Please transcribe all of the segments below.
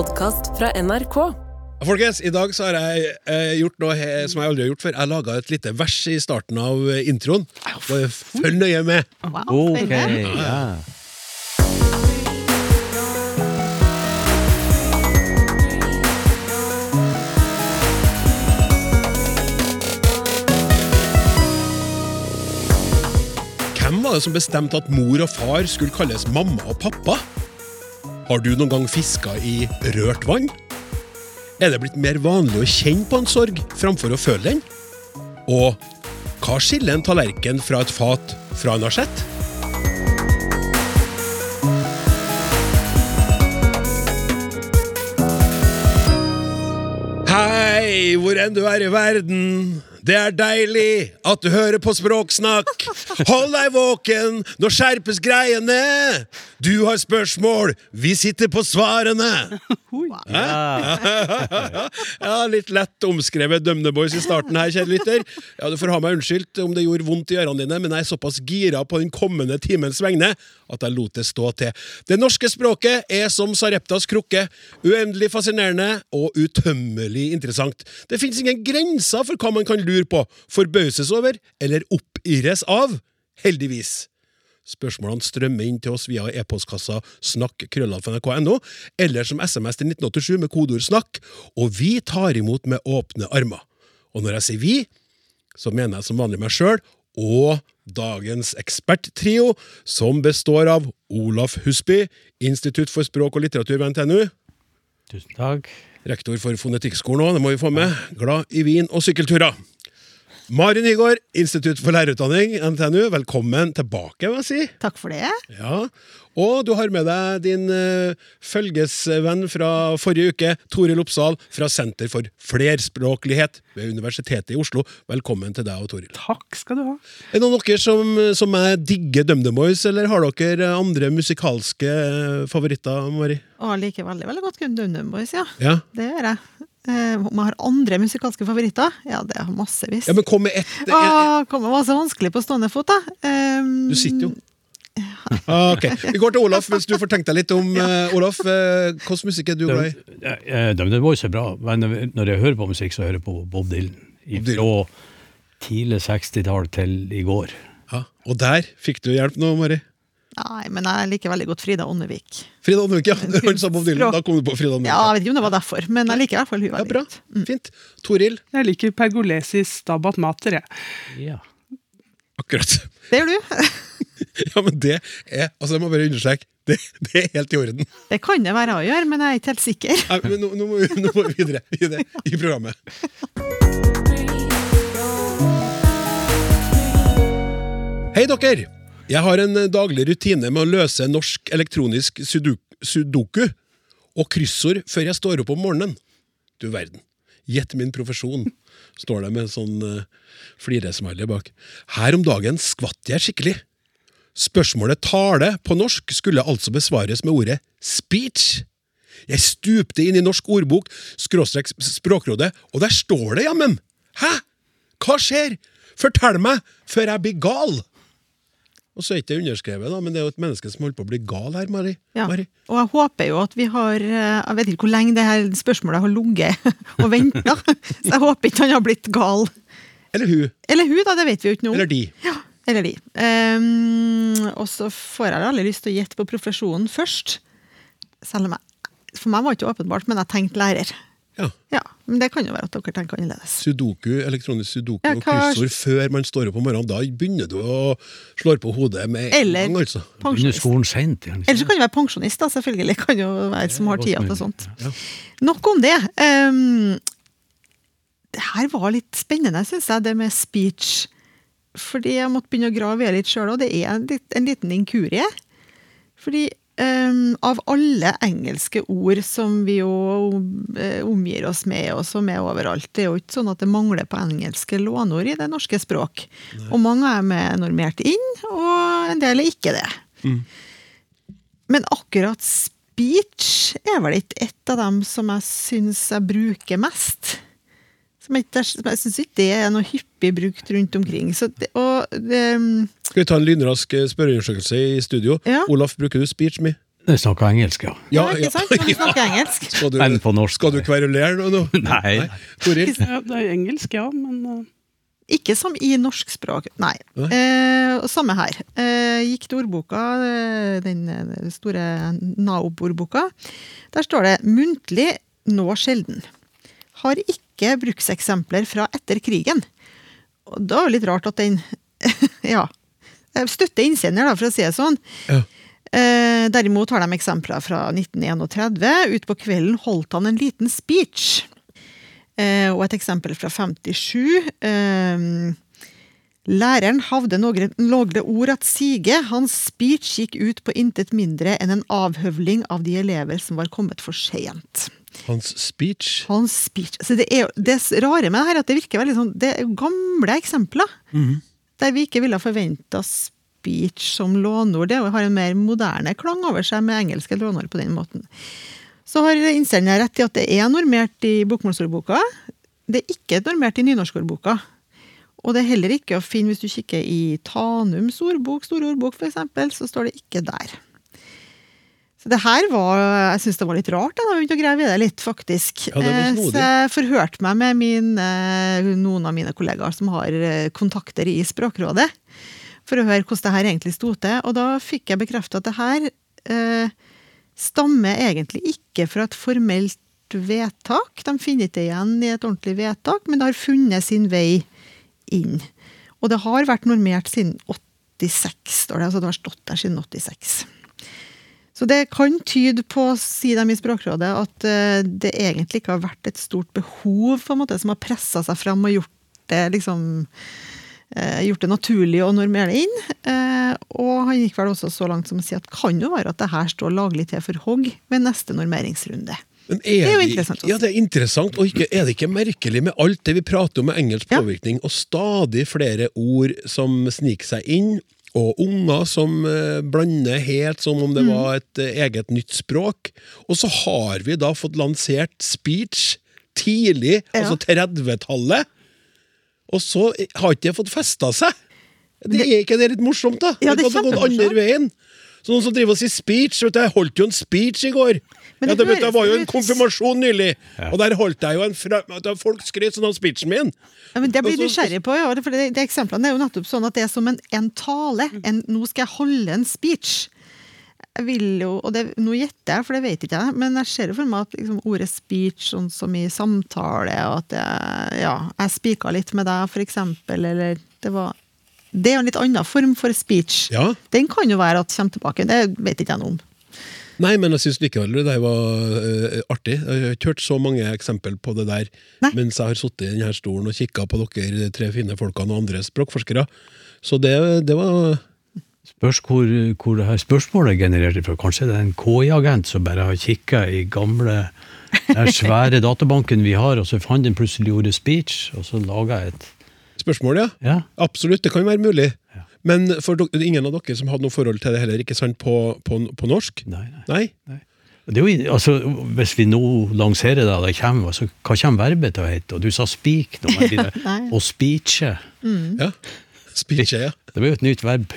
podkast fra NRK. Folkens, I dag så har jeg eh, gjort noe he som jeg aldri har gjort før. Jeg laga et lite vers i starten av eh, introen. Bare følg nøye med. Wow, Ok, ja. Hvem var det som bestemte at mor og far skulle kalles mamma og pappa? Har du noen gang fiska i rørt vann? Er det blitt mer vanlig å kjenne på en sorg framfor å føle den? Og hva skiller en tallerken fra et fat fra en asjett? Hei, hvor enn du er i verden. Det er deilig at du hører på Språksnakk. Hold deg våken, nå skjerpes greiene. Du har spørsmål, vi sitter på svarene. Ja. Ja, Litt lett omskrevet Dømneboys i starten her, kjære lytter. Ja, Du får ha meg unnskyldt om det gjorde vondt i ørene dine, men jeg er såpass gira på den kommende timens vegne at jeg lot det stå til. Det norske språket er som Sareptas krukke. Uendelig fascinerende og utømmelig interessant. Det fins ingen grenser for hva man kan lure på, forbauses over eller oppirres av. Heldigvis. Spørsmålene strømmer inn til oss via e-postkassa snakk.krøllalfa.nrk.no, eller som SMS til 1987 med kodeord 'snakk', og vi tar imot med åpne armer. Og når jeg sier vi, så mener jeg som vanlig meg sjøl og dagens eksperttrio, som består av Olaf Husby, Institutt for språk og litteratur ved NTNU, Tusen takk. rektor for Fonetikkskolen òg, det må vi få med, glad i vin og sykkelturer. Marin Nygaard, Institutt for lærerutdanning, NTNU, velkommen tilbake, må jeg si. Takk for det. Ja, Og du har med deg din uh, følgesvenn fra forrige uke, Toril Oppsal, fra Senter for flerspråklighet ved Universitetet i Oslo. Velkommen til deg og Toril. Takk skal du ha. Er det noen av dere som, som er digger DumDum Boys, eller har dere andre musikalske favoritter, Mari? Å, jeg liker veldig veldig godt DumDum Boys, ja. Ja? Det gjør jeg. Eh, Om jeg har andre musikalske favoritter? Ja, det har massevis. ja, men kom med ett. eh, Åh, kom, det var så vanskelig på stående fot, da. Um, Du sitter jo. Ah, ok, Vi går til Olaf, hvis du får tenkt deg litt om eh, Olaf. eh, Hvilken musikk er du glad i? var Voice er bra, men når jeg hører på musikk, så hører jeg på Bob Dylan. Fra tidlig 60-tall til i går. Ja, og der fikk du hjelp nå, Mari. Nei, men jeg liker veldig godt Frida Åndevik. Frida Åndvik, ja. Hun sa Bob Dylan. Da kom du på Frida Åndvik. Ja, jeg vet ikke om det var derfor, men jeg liker i hvert fall hun Ja, bra. godt. Fint. Toril? Jeg liker Pergolesis Stabat Mater. Jeg. Ja. Akkurat. Det gjør du. Ja, men det er Altså, jeg må bare understreke. Det, det er helt i orden. Det kan det være å gjøre, men jeg er ikke helt sikker. Nei, men nå, nå, må vi, nå må vi videre, videre i programmet. Hei, dere! Jeg har en daglig rutine med å løse norsk elektronisk sudoku, sudoku og kryssord før jeg står opp om morgenen. Du verden. Gjett min profesjon, står det med en sånn uh, fliresmiley bak. Her om dagen skvatt jeg skikkelig. Spørsmålet tale på norsk skulle altså besvares med ordet speech. Jeg stupte inn i Norsk ordbok, skråstrek Språkrådet, og der står det, jammen! Hæ? Hva skjer? Fortell meg, før jeg blir gal! Og så er ikke det underskrevet, da, men det er jo et menneske som holder på å bli gal her, Mari. Ja. Mari. Og jeg håper jo at vi har eh, Jeg vet ikke hvor lenge det her spørsmålet har ligget og venta, så jeg håper ikke han har blitt gal. Eller hun. Eller hun, da, det vet vi jo ikke noe. Eller de. Ja, eller de. Um, og så får jeg aldri lyst til å gjette på profesjonen først. Selv om jeg For meg var det ikke åpenbart, men jeg tenkte lærer. Ja. Ja, Men det kan jo være at dere tenker annerledes. Sudoku, elektronisk sudoku Ja, og kryssord før man står opp om morgenen. Da begynner du å slå på hodet med en gang, altså. Begynner skolen sent. gjerne? Eller så kan du være pensjonist, da, selvfølgelig. Kan jo være som har tida til sånt. Ja. Nok om det. Um, det her var litt spennende, syns jeg, det med speech. Fordi jeg måtte begynne å grave i det litt sjøl, og det er en, en liten inkurie. Fordi ehm, av alle engelske ord som vi jo eh, omgir oss med, og som er overalt, det er jo ikke sånn at det mangler på engelske låneord i det norske språk. Og mange er med normert inn, og en del er ikke det. Men akkurat speech er vel ikke et av dem som jeg syns jeg bruker mest. Som jeg, ikke- jeg syns ikke det er noe hyppig brukt rundt omkring. Så det, og det, Skal vi ta en lynrask eh, spørreundersøkelse i studio? Ja. Olaf, bruker du speech me? Jeg snakker engelsk, ja. Ja, ikke sant? Du snakker engelsk. Skal du, Men på norsk. Skal du kverulere nå? Nei. Toril? Ja, det er engelsk, ja, men eh, Ikke som i norsk språk, nei. Eh, og samme her. Eh, gikk til ordboka, eh, den store NAOB-ordboka. Der står det 'muntlig nå sjelden'. Har ikke brukseksempler fra etter krigen. Og da er det litt rart at den Ja. Støtter innsender, da, for å si det sånn. Ja. Eh, derimot har de eksempler fra 1931. Utpå kvelden holdt han en liten speech. Eh, og et eksempel fra 57. Eh, læreren havde noen logre ord at sige. Hans speech gikk ut på intet mindre enn en avhøvling av de elever som var kommet for sent. Hans speech? Hans speech. Så det, er, det rare med det her er at det virker veldig sånn Det er gamle eksempler. Der vi ikke ville forventa speech som låneord. Det har en mer moderne klang over seg med engelske låneord på den måten. Så har innsenderen rett i at det er normert i bokmålsordboka. Det er ikke normert i nynorskordboka. Og det er heller ikke å finne, hvis du kikker i Tanums ordbok, store ordbok f.eks., så står det ikke der. Så det her var Jeg syns det var litt rart da, jeg begynte å grave i det litt, faktisk. Ja, det Eh. Så jeg forhørte meg med min, eh, noen av mine kollegaer som har eh, kontakter i Språkrådet, for å høre hvordan det her egentlig sto til. Og da fikk jeg bekreftet at det her eh, stammer egentlig ikke fra et formelt vedtak. De finner ikke igjen i et ordentlig vedtak, men det har funnet sin vei inn. Og det har vært normert siden 86, står det. Altså det har stått der siden 86. Så det kan tyde på, sier de i Språkrådet, at eh, det egentlig ikke har vært et stort behov på en måte, som har pressa seg fram og gjort det liksom eh, gjort det naturlig å normere det inn. Eh, og han gikk vel også så langt som å si at kan jo være at det her står laglig til for hogg ved neste normeringsrunde. Men Det er jo interessant også. Ja, det er interessant. Og ikke, er det ikke merkelig med alt det vi prater om med engelsk Ja. påvirkning, og stadig flere ord som sniker seg inn, og unger som eh, blander helt som om det Mm. var et eh, eget nytt språk. Og så har vi da fått lansert speech tidlig, Ja. altså 30-tallet, og så har ikke det fått festa seg. Det er ikke det litt morsomt, da? Ja, det er hadde gått kjempemorsomt. andre veien. Så noen som driver og sier speech vet du, Jeg holdt jo en speech i går. Men ja, det det, vet var jo en konfirmasjon nylig, og der holdt jeg jo en fra, Folk skrøt sånn av speechen min. Ja, men Det blir du nysgjerrig på, ja. For det, det eksemplene er jo nettopp sånn at det er som en, en tale. En, nå skal jeg holde en speech. Jeg vil jo, og det, Nå gjetter jeg, for det vet ikke jeg, men jeg ser jo for meg at liksom, ordet speech, sånn som i samtale, og at jeg, ja, jeg spika litt med deg, for eksempel, eller det var Det er jo en litt annen form for speech. Ja. Den kan jo være at kommer tilbake, det vet ikke jeg noe om. Nei, men jeg syns likevel det der var uh, artig. Jeg har ikke hørt så mange eksempel på det der Nei. mens jeg har sittet i denne stolen og kikka på dere tre fine folkene og andre språkforskere. Så det, det var Spørs hvor, hvor det her spørsmålet er generert fra. Kanskje det er en KI-agent som bare har kikka i gamle den svære databanken vi har, og så fant den plutselig ordet speech, og så laga jeg et spørsmål, ja. Ja. Absolutt, det kan være mulig. Men for dere, ingen av dere som hadde noe forhold til det heller, ikke sant, på, på, på norsk? Nei, nei. Nei? Det er jo, altså, hvis vi nå lanserer det, det kommer, altså, hva kommer verbet til å hete? Og du sa speak nå, det, og speeche. Ja. Speech, ja. Det blir jo et nytt verb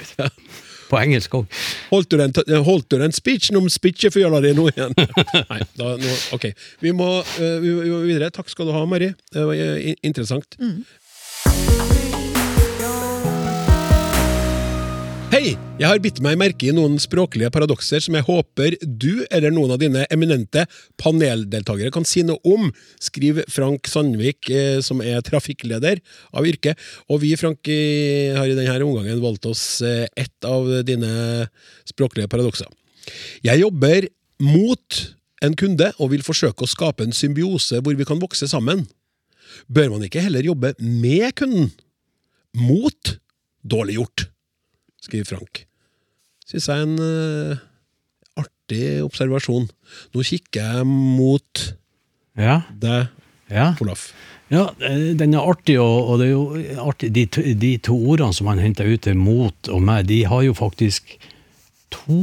på engelsk òg. Holdt du den, holdt du den speechen om speechefjøla di nå igjen? Nei, da, nå, ok. Vi må, uh, vi, må videre. Takk skal du ha, Mari. Det var eh, in- interessant. Hei! Jeg har bitt meg merke i noen språklige paradokser som jeg håper du eller noen av dine eminente paneldeltakere kan si noe om. skriver Frank Sandvik, eh, som er trafikkleder av yrke. Og vi, Frank, har i denne omgangen valgt oss eh, ett av dine språklige paradokser. Jeg jobber mot en kunde og vil forsøke å skape en symbiose hvor vi kan vokse sammen. Bør man ikke heller jobbe med kunden? Mot dårlig gjort, skriver Frank. Syns jeg er en uh, artig observasjon. Nå kikker jeg mot Ja, deg, ja. Olaf. Ja, eh, den er artig, og, det er jo artig. De, de to ordene som han henter ut mot og meg, de har jo faktisk to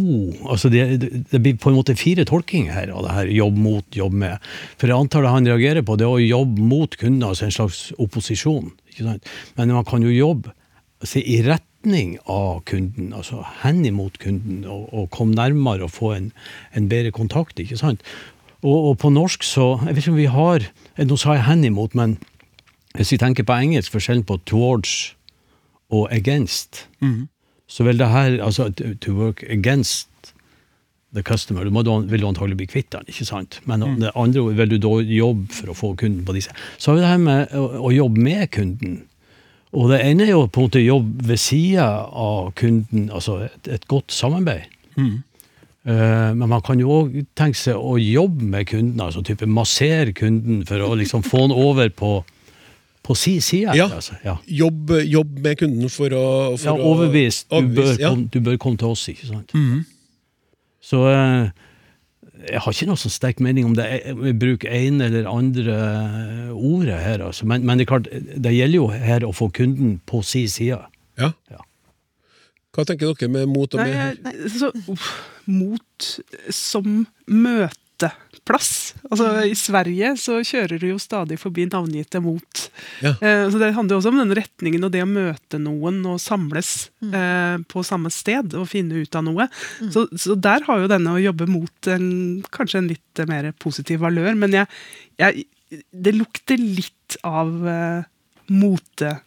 Altså det, det, blir på en måte fire tolkinger her av det her jobb mot, jobb med. For det han reagerer på, det er å jobbe mot kunder, altså en slags opposisjon. ikke sant? Men man kan jo jobbe altså, i retning av kunden, altså hen imot kunden, og, og komme nærmere og få en, en bedre kontakt. ikke sant? Og, og på norsk så Jeg vet ikke om vi har Nå sa jeg hen imot, men hvis vi tenker på engelsk, forskjellen på towards og against, så vil det her altså to work against the customer, du må vil du antagelig bli kvitt den, ikke sant? Men det andre vil du da jobbe for å få kunden på disse. Så har vi det her med å, å jobbe med kunden. Og det ene er jo på en måte jobb ved sida av kunden, altså et, et godt samarbeid. Eh, men man kan jo òg tenke seg å jobbe med kunden, altså type massere kunden for å liksom få den over på, på si side. Ja. Altså. ja. Jobb, jobb med kunden for å for Ja, overbevist. Du, bør overbevist, ja. kom, du bør komme til oss, ikke sant? Så eh, jeg har ikke noe sånn sterk mening om det vi bruker ene eller andre ordet her, altså. men, men det er klart, det gjelder jo her å få kunden på si side. Ja. Ja. Hva tenker dere med mot og Nei, med? jeg, så, uff, mot som møteplass. Altså, I Sverige så kjører du jo stadig forbi navngitte mot. Ja. Eh, så Det handler jo også om den retningen og det å møte noen og samles eh, på samme sted og finne ut av noe. Så, så der har jo denne å jobbe mot en, kanskje en litt mer positiv valør. Men jeg, jeg, det lukter litt av eh, moteprat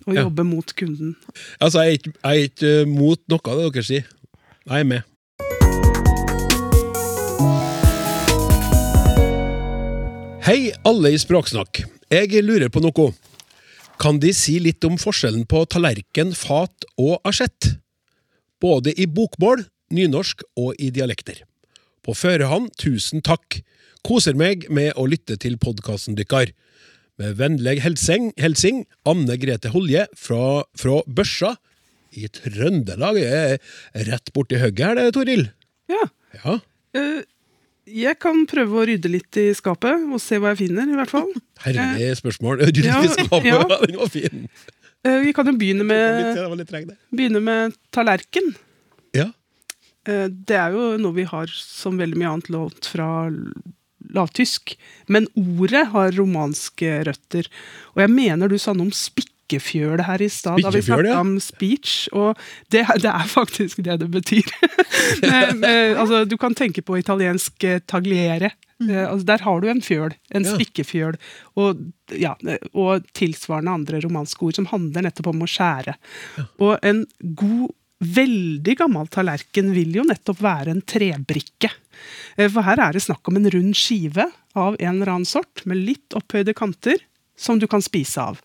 å Ja. jobbe mot kunden. Altså, jeg er ikke, jeg er ikke eh, mot noe av det dere sier. Jeg er med. Hei, alle i Språksnakk. Jeg lurer på noe. Kan De si litt om forskjellen på tallerken, fat og asjett? Både i bokmål, nynorsk og i dialekter. På førehånd, tusen takk. Koser meg med å lytte til podkasten dykkar. Med vennlig helsing, helsing Anne Grete Holje fra, fra Børsa i Trøndelag. Jeg er rett borti hugget her, det, Toril. Ja. Ja. eh, jeg kan prøve å rydde litt i skapet og se hva jeg finner, i hvert fall. Herlig spørsmål. Ryddet Ja, i skapet. ja. Den var fin. Eh, vi kan jo begynne med, litt begynne med tallerken. Ja. Eh, det er jo noe vi har som veldig mye annet lånt fra lavtysk. Men ordet har romanske røtter. Og jeg mener du sa noe om spikkefjøl her i stad, da vi snakka ja. om speech. Og det, det er faktisk det det betyr. Eh, eh, altså, du kan tenke på italiensk eh, tagliere. Mm. altså, der har du en fjøl, en Ja. spikkefjøl, og, ja, eh, og tilsvarende andre romanske ord som handler nettopp om å skjære. Og en god, veldig gammel tallerken vil jo nettopp være en trebrikke. Eh, For her er det snakk om en rund skive av en eller annen sort, med litt opphøyde kanter, som du kan spise av.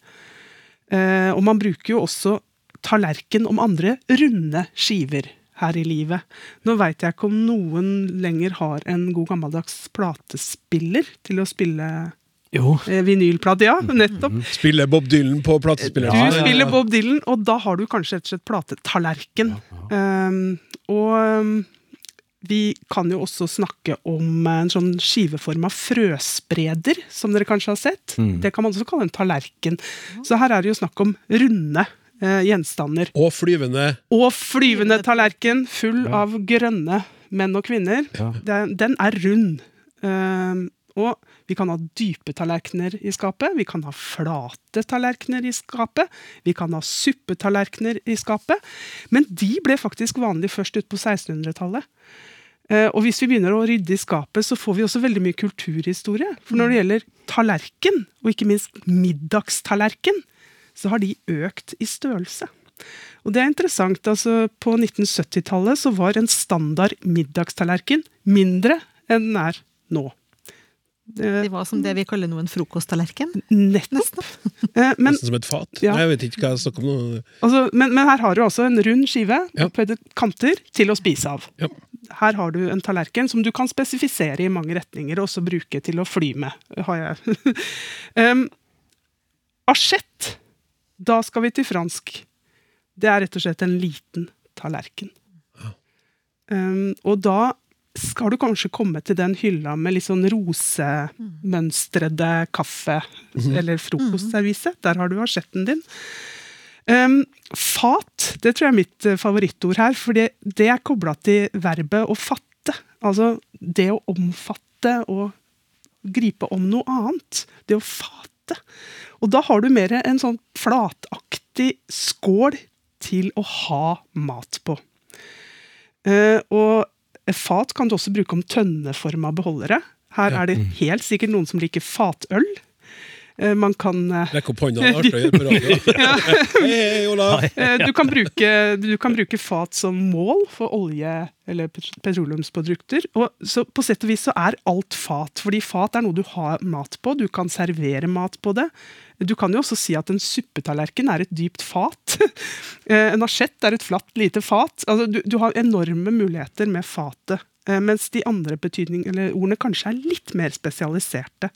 Eh, Og man bruker jo også tallerken om andre runde skiver her i livet. Nå veit jeg ikke om noen lenger har en god gammeldags platespiller til å spille Jo, eh, vinylplate. Ja, nettopp. Spiller Bob Dylan på platespilleren? Du Ja, ja, ja. spiller Bob Dylan, og da har du kanskje rett og slett platetallerken. Um, og um, vi kan jo også snakke om en sånn skiveforma frøspreder, som dere kanskje har sett. Mm. Det kan man også kalle en tallerken. Så her er det jo snakk om runde eh, gjenstander. Og flyvende Og flyvende tallerken, full Ja. av grønne menn og kvinner. Ja. Den, den er rund. Eh, og vi kan ha dype tallerkener i skapet, vi kan ha flate tallerkener i skapet, vi kan ha suppetallerkener i skapet. Men de ble faktisk vanlig først ut på 1600-tallet. Eh, Og hvis vi begynner å rydde i skapet, så får vi også veldig mye kulturhistorie. For når det gjelder tallerken, og ikke minst middagstallerken, så har de økt i størrelse. Og det er interessant. altså På 1970-tallet så var en standard middagstallerken mindre enn den er nå. Det var som det vi kaller nå en frokosttallerken. nettopp. Eh, Men, nesten som et fat. Ja. Nei, Jeg vet ikke hva jeg snakker om altså, men, men her har du altså en rund skive Ja. på kanter til å spise av. Ja. Her har du en tallerken som du kan spesifisere i mange retninger, og også bruke til å fly med. har jeg. um, Asjett. Da skal vi til fransk. Det er rett og slett en liten tallerken. Um, og da skal du kanskje komme til den hylla med litt sånn rosemønstrede kaffe eller frokostservise. Der har du asjetten din. Um, fat, det tror jeg er mitt eh, favorittord her, for det, det er kobla til verbet å fatte. Altså det å omfatte og gripe om noe annet. Det å fate. Og da har du mer en sånn flataktig skål til å ha mat på. Uh, og fat kan du også bruke om tønneforma beholdere. Her er det helt sikkert noen som liker fatøl. Eh, man kan eh, Rekk opp hånda, det er artig å gjøre på radio. Hei, hei, Olav. Eh, Du kan, bruke, du kan bruke fat som mål for olje- eller petroleumsprodukter. Og så på sett og vis så er alt fat, fordi fat er noe du har mat på. Du kan servere mat på det. Du kan jo også si at en suppetallerken er et dypt fat. En asjett er et flatt, lite fat. Altså, du, du har enorme muligheter med fatet. Eh, Mens de andre eller ordene kanskje er litt mer spesialiserte.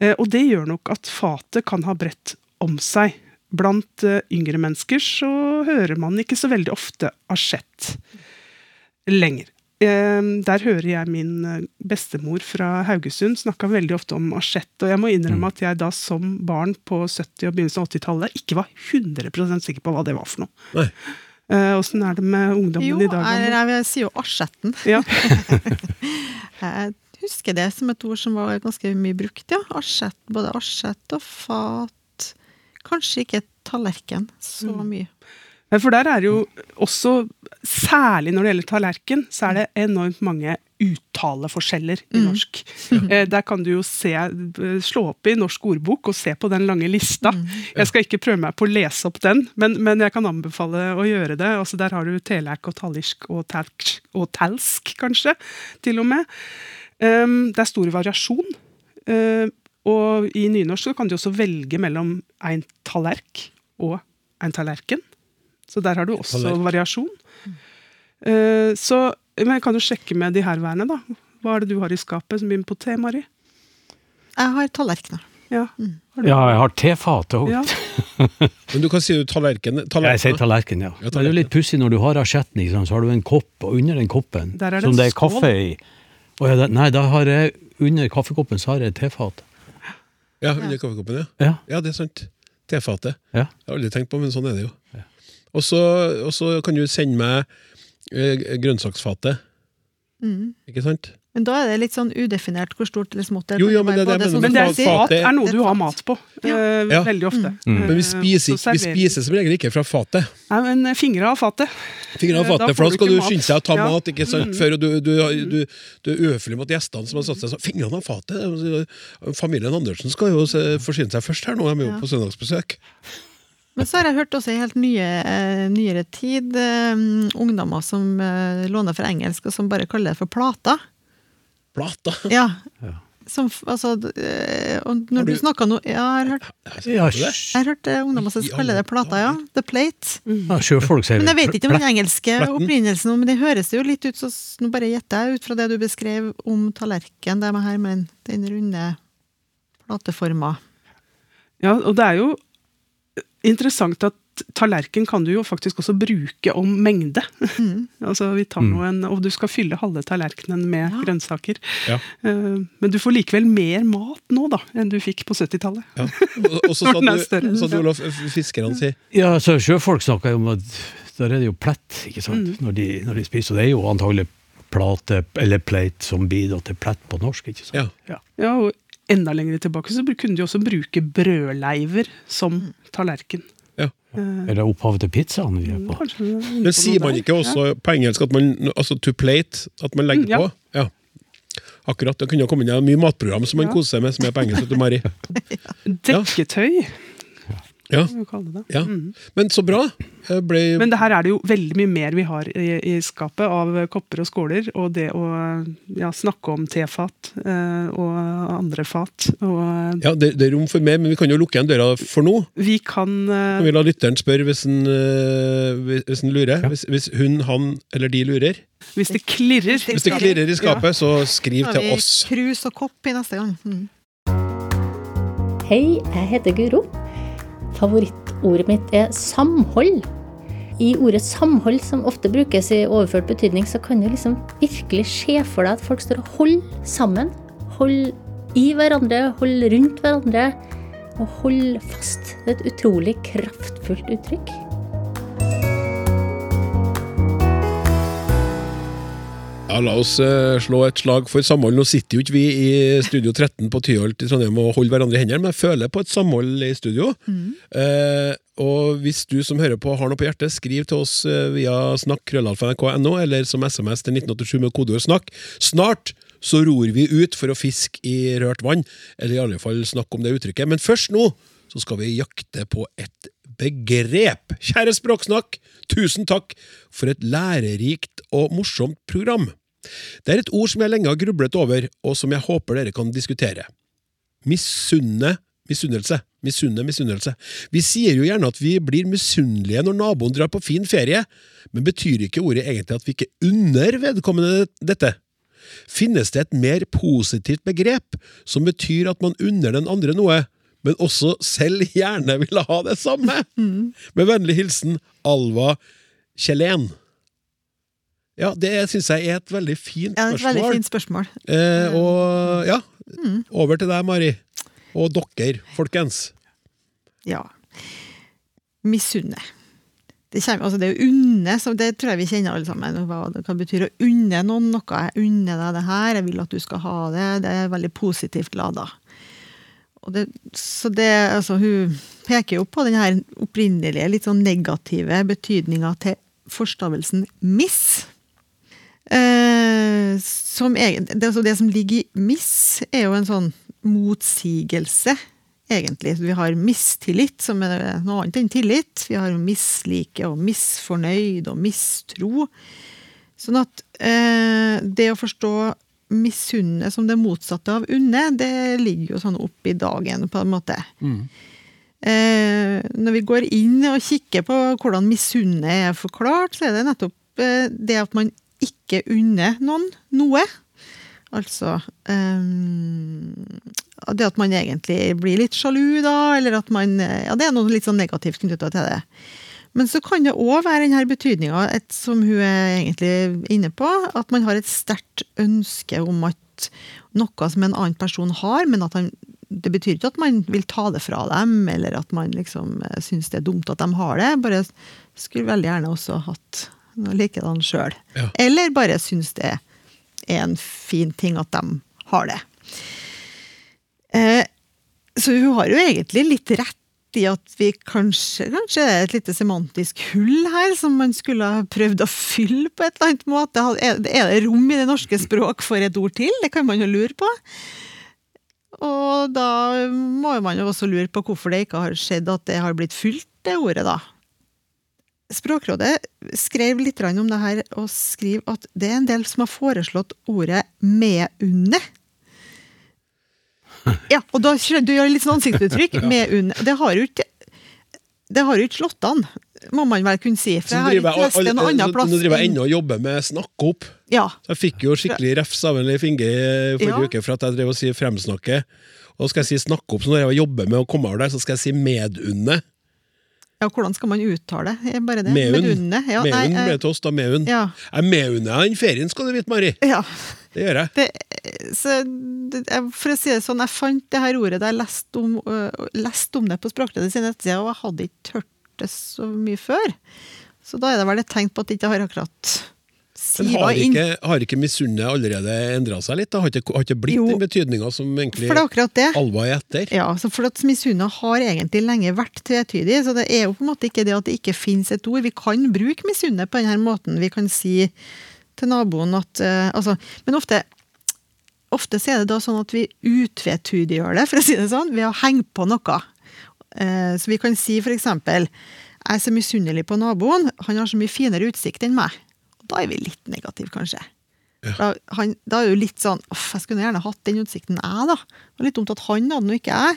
Eh, Og det gjør nok at fatet kan ha bredt om seg. Blant eh, yngre mennesker så hører man ikke så veldig ofte asjett lenger. Der hører jeg min bestemor fra Haugesund snakka veldig ofte om asjett. Og jeg må innrømme at jeg da som barn på 70- og begynnelsen av 80-tallet ikke var 100% sikker på hva det var for noe. Nei. Eh, Åssen er det med ungdommen Jo, i dag? jeg, Anne? jeg sier jo asjetten. Ja. Jeg husker det som et ord som var ganske mye brukt, ja. Asjett, både asjett og fat. Kanskje ikke tallerken så Mm. mye. Eh, For der er jo også, særlig når det gjelder tallerken, så er det enormt mange uttaleforskjeller i norsk. Eh, Der kan du jo se, eh, slå opp i Norsk ordbok og se på den lange lista. Jeg skal ikke prøve meg på å lese opp den, men, men jeg kan anbefale å gjøre det. Altså Der har du telek og talirsk og, talsk, og talsk, kanskje, til og med. Um, Det er stor variasjon. Uh, Og i nynorsk så kan du også velge mellom en tallerk og en tallerken. Så der har du også Tallerk. variasjon. Uh, Så men jeg kan jo sjekke med de herværende, da. Hva er det du har i skapet som begynner på T, Mari? Jeg har tallerkener. Ja. Har Ja, jeg har tefatet òg. Ja. Men du kan si jo tallerken. Jeg sier tallerken, ja. Ja, Men det er jo litt pussig når du har asjetten, så har du en kopp, og under den koppen, Der er det som det er skål. kaffe i ja, Nei, da har jeg under kaffekoppen så har jeg tefat. Ja, under kaffekoppen, ja. Ja. Ja, det er sant. Tefatet. ja. Jeg har aldri tenkt på, men sånn er det jo. Og så og så kan du sende meg grønnsaksfatet. Mm. Ikke sant? Men da er det litt sånn udefinert hvor stort eller smått det er. jo, jo men det, det er det sånn. Men det er fat- er noe du har mat på. Ja. Uh, Veldig ofte. Men vi Eh, spiser, vi spiser som regel ikke fra fatet. Nei, men eh, fingre av fatet. Fingre av Eh, fatet, for da skal du skynde deg å ta Ja. mat. ikke sant? Før, og du, du, du, du er uhøflig mot gjestene som har satt seg sånn. Fingrene av fatet! Familien Andersen skal jo forsyne seg først her nå, de er jo Ja. på søndagsbesøk. Men så har jeg hørt også i helt nye, eh, nyere tid eh, ungdommer som eh, låner fra engelsk, og som bare kaller det for plater. Plata! Ja. Ja. Som, altså, eh, og Har når du, du- snakker nå Ja, jeg har hørt, Ja, Har jeg har hørt eh, ungdommer som kaller det plata, ja. The plate. ja folk sier Men jeg vet ikke om den engelske opprinnelsen, men det høres jo litt ut så Nå bare gjetter jeg ut fra det du beskrev om tallerken, det med her med den runde plateforma. Ja, og det er jo interessant at tallerken kan du jo faktisk også bruke om mengde. altså vi tar nå en, Og du skal fylle halve tallerkenen med Ja. grønnsaker. Ja. Uh, Men du får likevel mer mat nå da, enn du fikk på 70-tallet. Ja. Og, så sa du, Olaf, sa fiskerne sier Ja, så sjøfolk snakker jo om at der er det jo plett, ikke sant, Mm. når, de, når de spiser. Og det er jo antagelig plate, eller plate, som bidrar til plett på norsk, ikke sant. Ja. Ja, og enda lenger tilbake så kunne de også bruke brødleiver som tallerken. Ja. Eh, Er det opphavet til pizzaen vi er på? Kanskje er Men sier man ikke også på engelsk at man altså to plate, at man legger Mm, ja. på? Ja. Akkurat. Det kunne kommet inn mye matprogram som man Ja. koser seg med, som er på engelsk. Mari. Dekketøy, Ja. kalle det. ja. Mm. Men så bra. Ble Men det her er det jo veldig mye mer vi har i, i skapet av kopper og skåler. Og det å ja, snakke om tefat eh, og andre fat. Og Ja, det, det er rom for mer, men vi kan jo lukke igjen døra for nå. vi kan eh, Kan vi la lytteren spørre hvis han, øh, hvis- hvis han lurer? Hvis, hvis hun, han eller de lurer? Hvis det klirrer Hvis det klirrer i skapet, så skriv til vi oss. krus og kopp i neste gang. Mm. Hei, jeg heter Guro. Favorittordet mitt er samhold. I ordet samhold, som ofte brukes i overført betydning, så kan du liksom virkelig se for deg at folk står og holder sammen. Hold i hverandre, hold rundt hverandre, og hold fast. Det er et utrolig kraftfullt uttrykk. Ja, La oss eh, slå et slag for samhold. Nå sitter jo ikke vi i Studio 13 på Tyholt i Trondheim og holder hverandre i hendene, men jeg føler på et samhold i studio. Eh, og hvis du som hører på har noe på hjertet, skriv til oss eh, via snakk.krøllalfa.nrk.no, eller som SMS til 1987 med kodeord 'snakk'. Snart så ror vi ut for å fiske i rørt vann, eller i alle fall snakke om det uttrykket. Men først nå så skal vi jakte på et begrep. Kjære Språksnakk, tusen takk for et lærerikt og morsomt program. Det er et ord som jeg lenge har grublet over, og som jeg håper dere kan diskutere. Misunne misunnelse. Misunne misunnelse. Vi sier jo gjerne at vi blir misunnelige når naboen drar på fin ferie, men betyr ikke ordet egentlig at vi ikke unner vedkommende dette? Finnes det et mer positivt begrep som betyr at man unner den andre noe, men også selv gjerne vil ha det samme? Med vennlig hilsen Alva Kjellén. Ja, det syns jeg er et veldig fint spørsmål. Ja, et veldig fint spørsmål. Eh, og ja, over til deg, Mari. Og dere, folkens. Ja. Misunne. Det, kommer, altså det er jo unne, så det tror jeg vi kjenner alle sammen. Hva det kan bety å unne noen noe. Jeg unner deg det her, jeg vil at du skal ha det. Det er veldig positivt lada. Og det, så det, altså, hun peker jo på den her opprinnelige, litt sånn negative betydninga til forstavelsen miss. Eh, som egen, det, altså det som ligger i miss, er jo en sånn motsigelse, egentlig. Vi har mistillit, som er noe annet enn tillit. Vi har mislike og misfornøyd og mistro. Sånn at eh, det å forstå misunne som det motsatte av unne, det ligger jo sånn opp i dagen, på en måte. Eh, når vi går inn og kikker på hvordan misunne er forklart, så er det nettopp eh, det at man ikke unner noen noe. Altså um, det at man egentlig blir litt sjalu, da, eller at man eh, Ja, det er noe litt sånn negativt knytta til det. Men så kan det òg være denne betydninga, som hun er egentlig inne på, at man har et sterkt ønske om at noe som en annen person har, men at han det betyr ikke at man vil ta det fra dem, eller at man liksom eh, syns det er dumt at de har det. Bare skulle veldig gjerne også hatt noe likedan sjøl. Ja. Eller bare syns det er en fin ting at de har det. Eh, så hun har jo egentlig litt rett i at vi kanskje Kanskje er et lite semantisk hull her som man skulle ha prøvd å fylle på et eller annet måte. Er det rom i det norske språk for et ord til? Det kan man jo lure på. Og da må man jo også lure på hvorfor det ikke har skjedd at det har blitt fylt, det ordet, da. Språkrådet skrev litt om det her, og skriver at det er en del som har foreslått ordet 'medunne'. Ja, og da du gjør litt sånn ansiktsuttrykk. Medunne. Det har jo ikke det har jo ikke slått an, må man vel kunne si. For jeg har ikke lest det noen annen plass. nå driver jeg enn- ennå og jobber med snakke opp. Ja, Så jeg fikk jo skikkelig refs av en Leif Inge forrige Ja. uke for at jeg drev og sier fremsnakke. Og skal jeg si snakke opp, så når jeg jobber med å komme over der, så skal jeg si medunne. Ja, hvordan skal man uttale? Er Bare det? Meun. Medunne? Ja, Meun eh, ble til oss, da. Meun. ja. Jeg meuner den ferien, skal du vite, Mari. ja. Det gjør jeg. det, så, det, for å si det sånn, jeg fant det her ordet da jeg leste om, uh, lest om det på Språkrådet sine nettsider, og jeg hadde ikke hørt det så mye før. Så da er det vel et tegn på at jeg ikke har akkurat Men har ikke, har ikke misunnet allerede endra seg litt? da? Har ikke, har ikke blitt Jo. den betydninga som egentlig er. Alva er etter? Ja, så for at misunna har egentlig lenge vært tvetydig, så det er jo på en måte ikke det at det ikke finnes et ord. Vi kan bruke misunne på denne måten. Vi kan si til naboen at uh, Altså, men ofte Ofte så er det da sånn at vi utvetydiggjør det, for å si det sånn, ved å henge på noe. Eh, så vi kan si eksempel Jeg er så misunnelig på naboen, han har så mye finere utsikt enn meg. Da er vi litt negative, kanskje. Da, han, da er det jo litt sånn Uff, jeg skulle gjerne hatt den utsikten jeg, da. Det var litt dumt at han hadde den, og ikke jeg.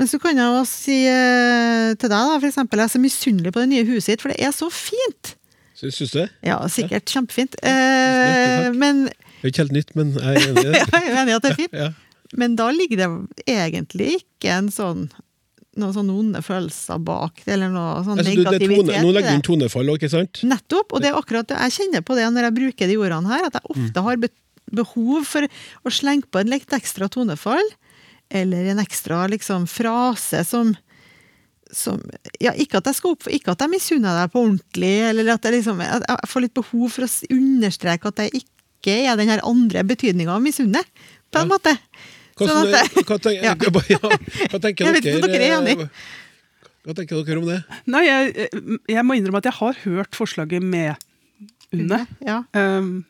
Men så kan jeg jo si eh, til deg, da, for eksempel, jeg er så misunnelig på det nye huset ditt, for det er så fint. Syns du det? Ja, sikkert kjempefint. Eh, men Det er ikke helt nytt, men jeg er enig i det. jeg er enig i at det er fint. Ja. Men da ligger det egentlig ikke en sånn noen sånne onde følelser bak eller noe sånn Altså, negativitet. tone, nå legger du inn tonefall, ikke sant? Nettopp, og det er akkurat det. Jeg kjenner på det når jeg bruker de ordene her, at jeg ofte har be behov for å slenge på en litt ekstra tonefall, eller en ekstra liksom frase som som, ja, ikke at jeg skal opp, ikke at jeg misunner deg på ordentlig, eller at jeg liksom, at jeg får litt behov for å understreke at jeg ikke er den her andre betydninga av misunne, på en måte. Hva, Sånn at hva, tenker, Ja. ja, hva tenker Jeg vet ikke dere? dere er enig. Hva tenker dere om det? Nei, jeg, jeg må innrømme at jeg har hørt forslaget med unne. Ja. Um,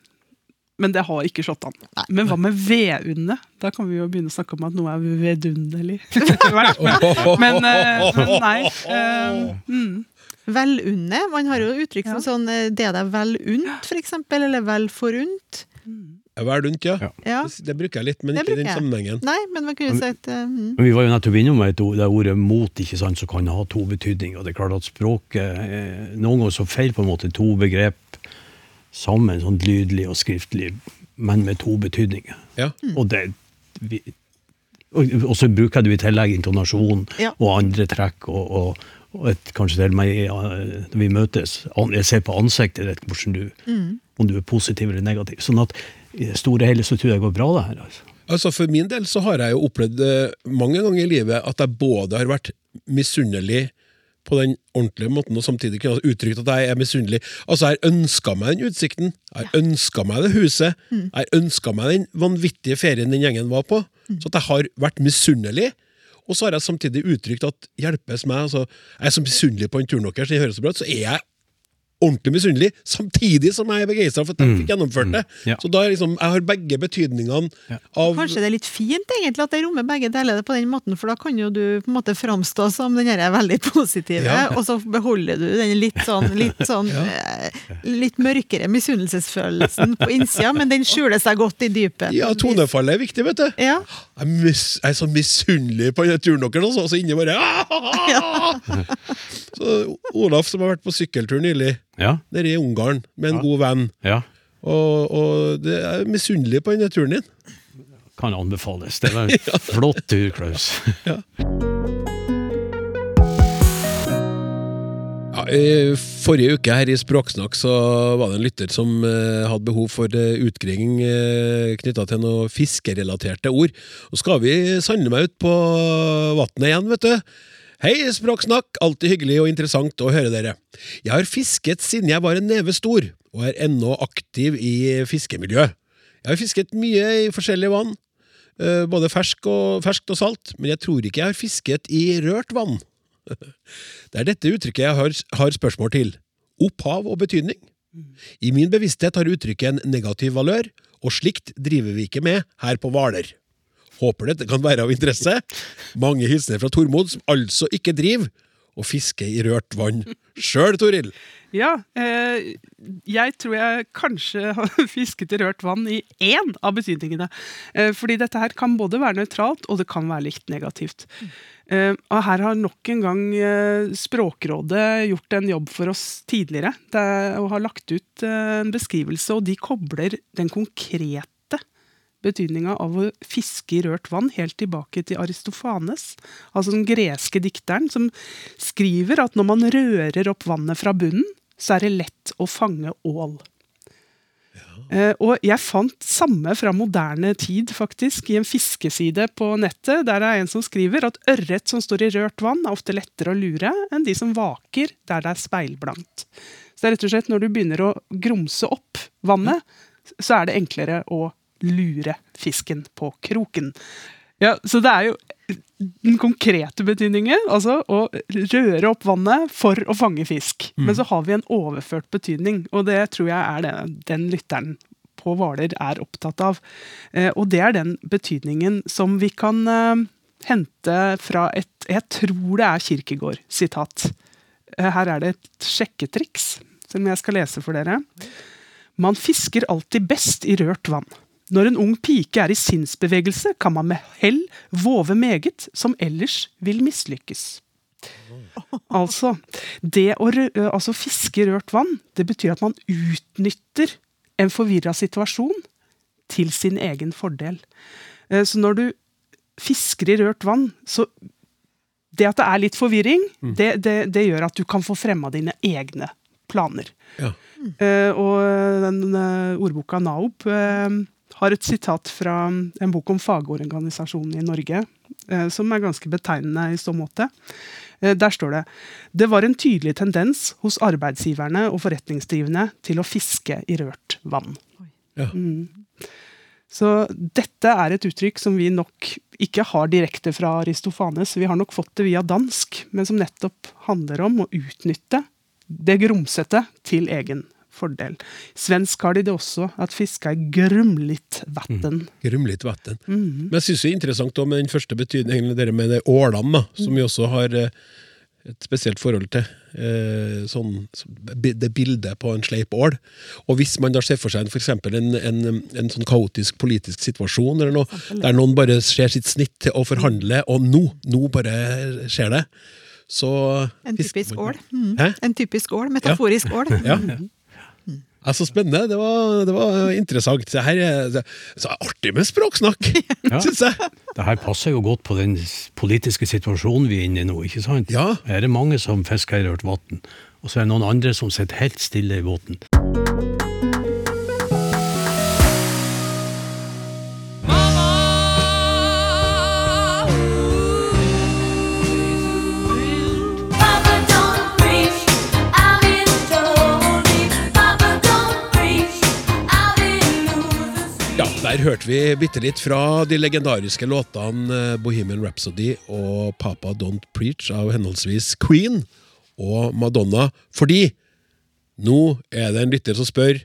men det har ikke slått an. Men hva med vedunne? Da kan vi jo begynne å snakke om at noe er vedunderlig. men, eh, men nei. Um, mm. Velunne. Man har jo uttrykk som Ja. sånn eh, 'det er deg vel unt', eksempel, eller 'vel forunt'. Vel rundt, ja. Ja. Ja. Det, bruker jeg litt, men Det ikke i den sammenhengen. Nei, men man kunne si at eh, mm. Men vi var jo nettopp innom et ord, det ordet mot, ikke sant, som kan ha to betydninger. Det er klart at språket eh, Noen ganger så feiler på en måte to begrep sammen, sånn lydlig og skriftlig, men med to betydninger. Ja. Og det vi, og, og så bruker du i tillegg intonasjon Ja. og andre trekk, og, og, og et, kanskje til meg eh, når vi møtes. Jeg ser på ansiktet ditt hvordan du, om du er positiv eller negativ. Sånn at i det store og hele så tror jeg det går bra, det her. altså. Altså For min del så har jeg jo opplevd eh, mange ganger i livet at jeg både har vært misunnelig på den ordentlige måten, og samtidig kunne ha uttrykt at jeg er misunnelig. Altså, jeg har ønska meg den utsikten, jeg har ønska meg det huset, jeg har ønska meg den vanvittige ferien den gjengen var på. Så at jeg har vært misunnelig. Og så har jeg samtidig uttrykt at hjelpes meg, altså, jeg er så misunnelig på en turen deres, den høres så bra ut, så er jeg ordentlig misunnelig, samtidig som jeg er begeistra for at jeg fikk gjennomført det. Ja. Så da er liksom, jeg har begge betydningene av Kanskje det er litt fint egentlig at det rommer begge deler det på den måten, for da kan jo du på en måte framstå som den her veldig positive, Ja. og så beholder du den litt sånn, litt, sånn eh, litt mørkere misunnelsesfølelsen på innsida, men den skjuler seg godt i dypet. Ja, tonefallet er viktig, vet du. Ja. Jeg, er mis, jeg er så misunnelig på den turen deres, og så inni bare Så Olaf, som har vært på sykkeltur nylig, Ja, nede i Ungarn, med en god venn, ja. og, og det er misunnelig på denne turen din. Kan anbefales. Det var en flott tur, Klaus. Ja, i forrige uke her i Språksnakk så var det en lytter som eh, hadde behov for eh, utgreiing eh, knytta til noen fiskerelaterte ord. Og skal vi sande meg ut på vannet igjen, vet du. Hei, Språksnakk, alltid hyggelig og interessant å høre dere. Jeg har fisket siden jeg var en neve stor, og er ennå aktiv i fiskemiljøet. Jeg har fisket mye i forskjellige vann, eh, både fersk og, ferskt og salt, men jeg tror ikke jeg har fisket i rørt vann. Det er dette uttrykket jeg har, har spørsmål til. Opphav og betydning. I min bevissthet har uttrykket en negativ valør, og slikt driver vi ikke med her på Hvaler. Håper dette kan være av interesse. Mange hilsener fra Tormod, som altså ikke driver og fisker i rørt vann sjøl, Toril. Ja, eh, jeg tror jeg kanskje har fisket i rørt vann i én av betydningene. Eh, fordi dette her kan både være nøytralt, og det kan være litt negativt. Eh, og her har nok en gang eh, Språkrådet gjort en jobb for oss tidligere. Det, og har lagt ut eh, en beskrivelse, og de kobler den konkrete betydninga av å fiske i rørt vann helt tilbake til Aristofanes, altså den greske dikteren, som skriver at når man rører opp vannet fra bunnen, så er det lett å fange ål. Eh, og jeg fant samme fra moderne tid, faktisk, i en fiskeside på nettet, der det er en som skriver at ørret som står i rørt vann, er ofte lettere å lure enn de som vaker der det er speilblankt. Så det er rett og slett når du begynner å grumse opp vannet, så er det enklere å lure fisken på kroken. Ja, Så det er jo den konkrete betydningen, altså å røre opp vannet for å fange fisk. Men så har vi en overført betydning, og det tror jeg er det den lytteren på Hvaler er opptatt av. Eh, og det er den betydningen som vi kan eh, hente fra et Jeg tror det er Kirkegård-sitat. Eh, her er det et sjekketriks som jeg skal lese for dere. Man fisker alltid best i rørt vann. Når en ung pike er i sinnsbevegelse, kan man med hell våve meget som ellers vil mislykkes. Altså, det å altså fiske rørt vann, det betyr at man utnytter en forvirra situasjon til sin egen fordel. Så når du fisker i rørt vann, så Det at det er litt forvirring, det, det, det gjør at du kan få fremma dine egne planer. Ja. Mm. og den ordboka Naob har et sitat fra en bok om fagorganisasjonen i Norge, eh, som er ganske betegnende i så måte. Eh, der står det det var en tydelig tendens hos arbeidsgiverne og forretningsdrivende til å fiske i rørt vann. Ja. Så dette er et uttrykk som vi nok ikke har direkte fra Aristofanes, vi har nok fått det via dansk, men som nettopp handler om å utnytte det grumsete til egen fordel. Svensk har de det også, at fiska er grumligt vatten. Grumlitt vann. Men jeg syns det er interessant med den første betydningen, det med det ålene, som vi også har eh, et spesielt forhold til. Eh, sånn, det bildet på en sleip ål. Og hvis man da ser for seg for en, en, en sånn kaotisk politisk situasjon, eller noe, der noen bare ser sitt snitt til å forhandle, og nå, nå bare skjer det, så En typisk ål. Mm. En typisk ål. Metaforisk ål. Ja. Ja, så spennende. Det var, det var interessant. Det her er det, så artig med språksnakk, Ja. syns jeg. Det her passer jo godt på den politiske situasjonen vi er inne i nå, ikke sant? Ja. Her er det mange som fisker i rørt vann, og så er det noen andre som sitter helt stille i båten. Der hørte vi bitte litt fra de legendariske låtene eh, Bohemian Rhapsody og Papa Don't Preach av henholdsvis Queen og Madonna, fordi nå er det en lytter som spør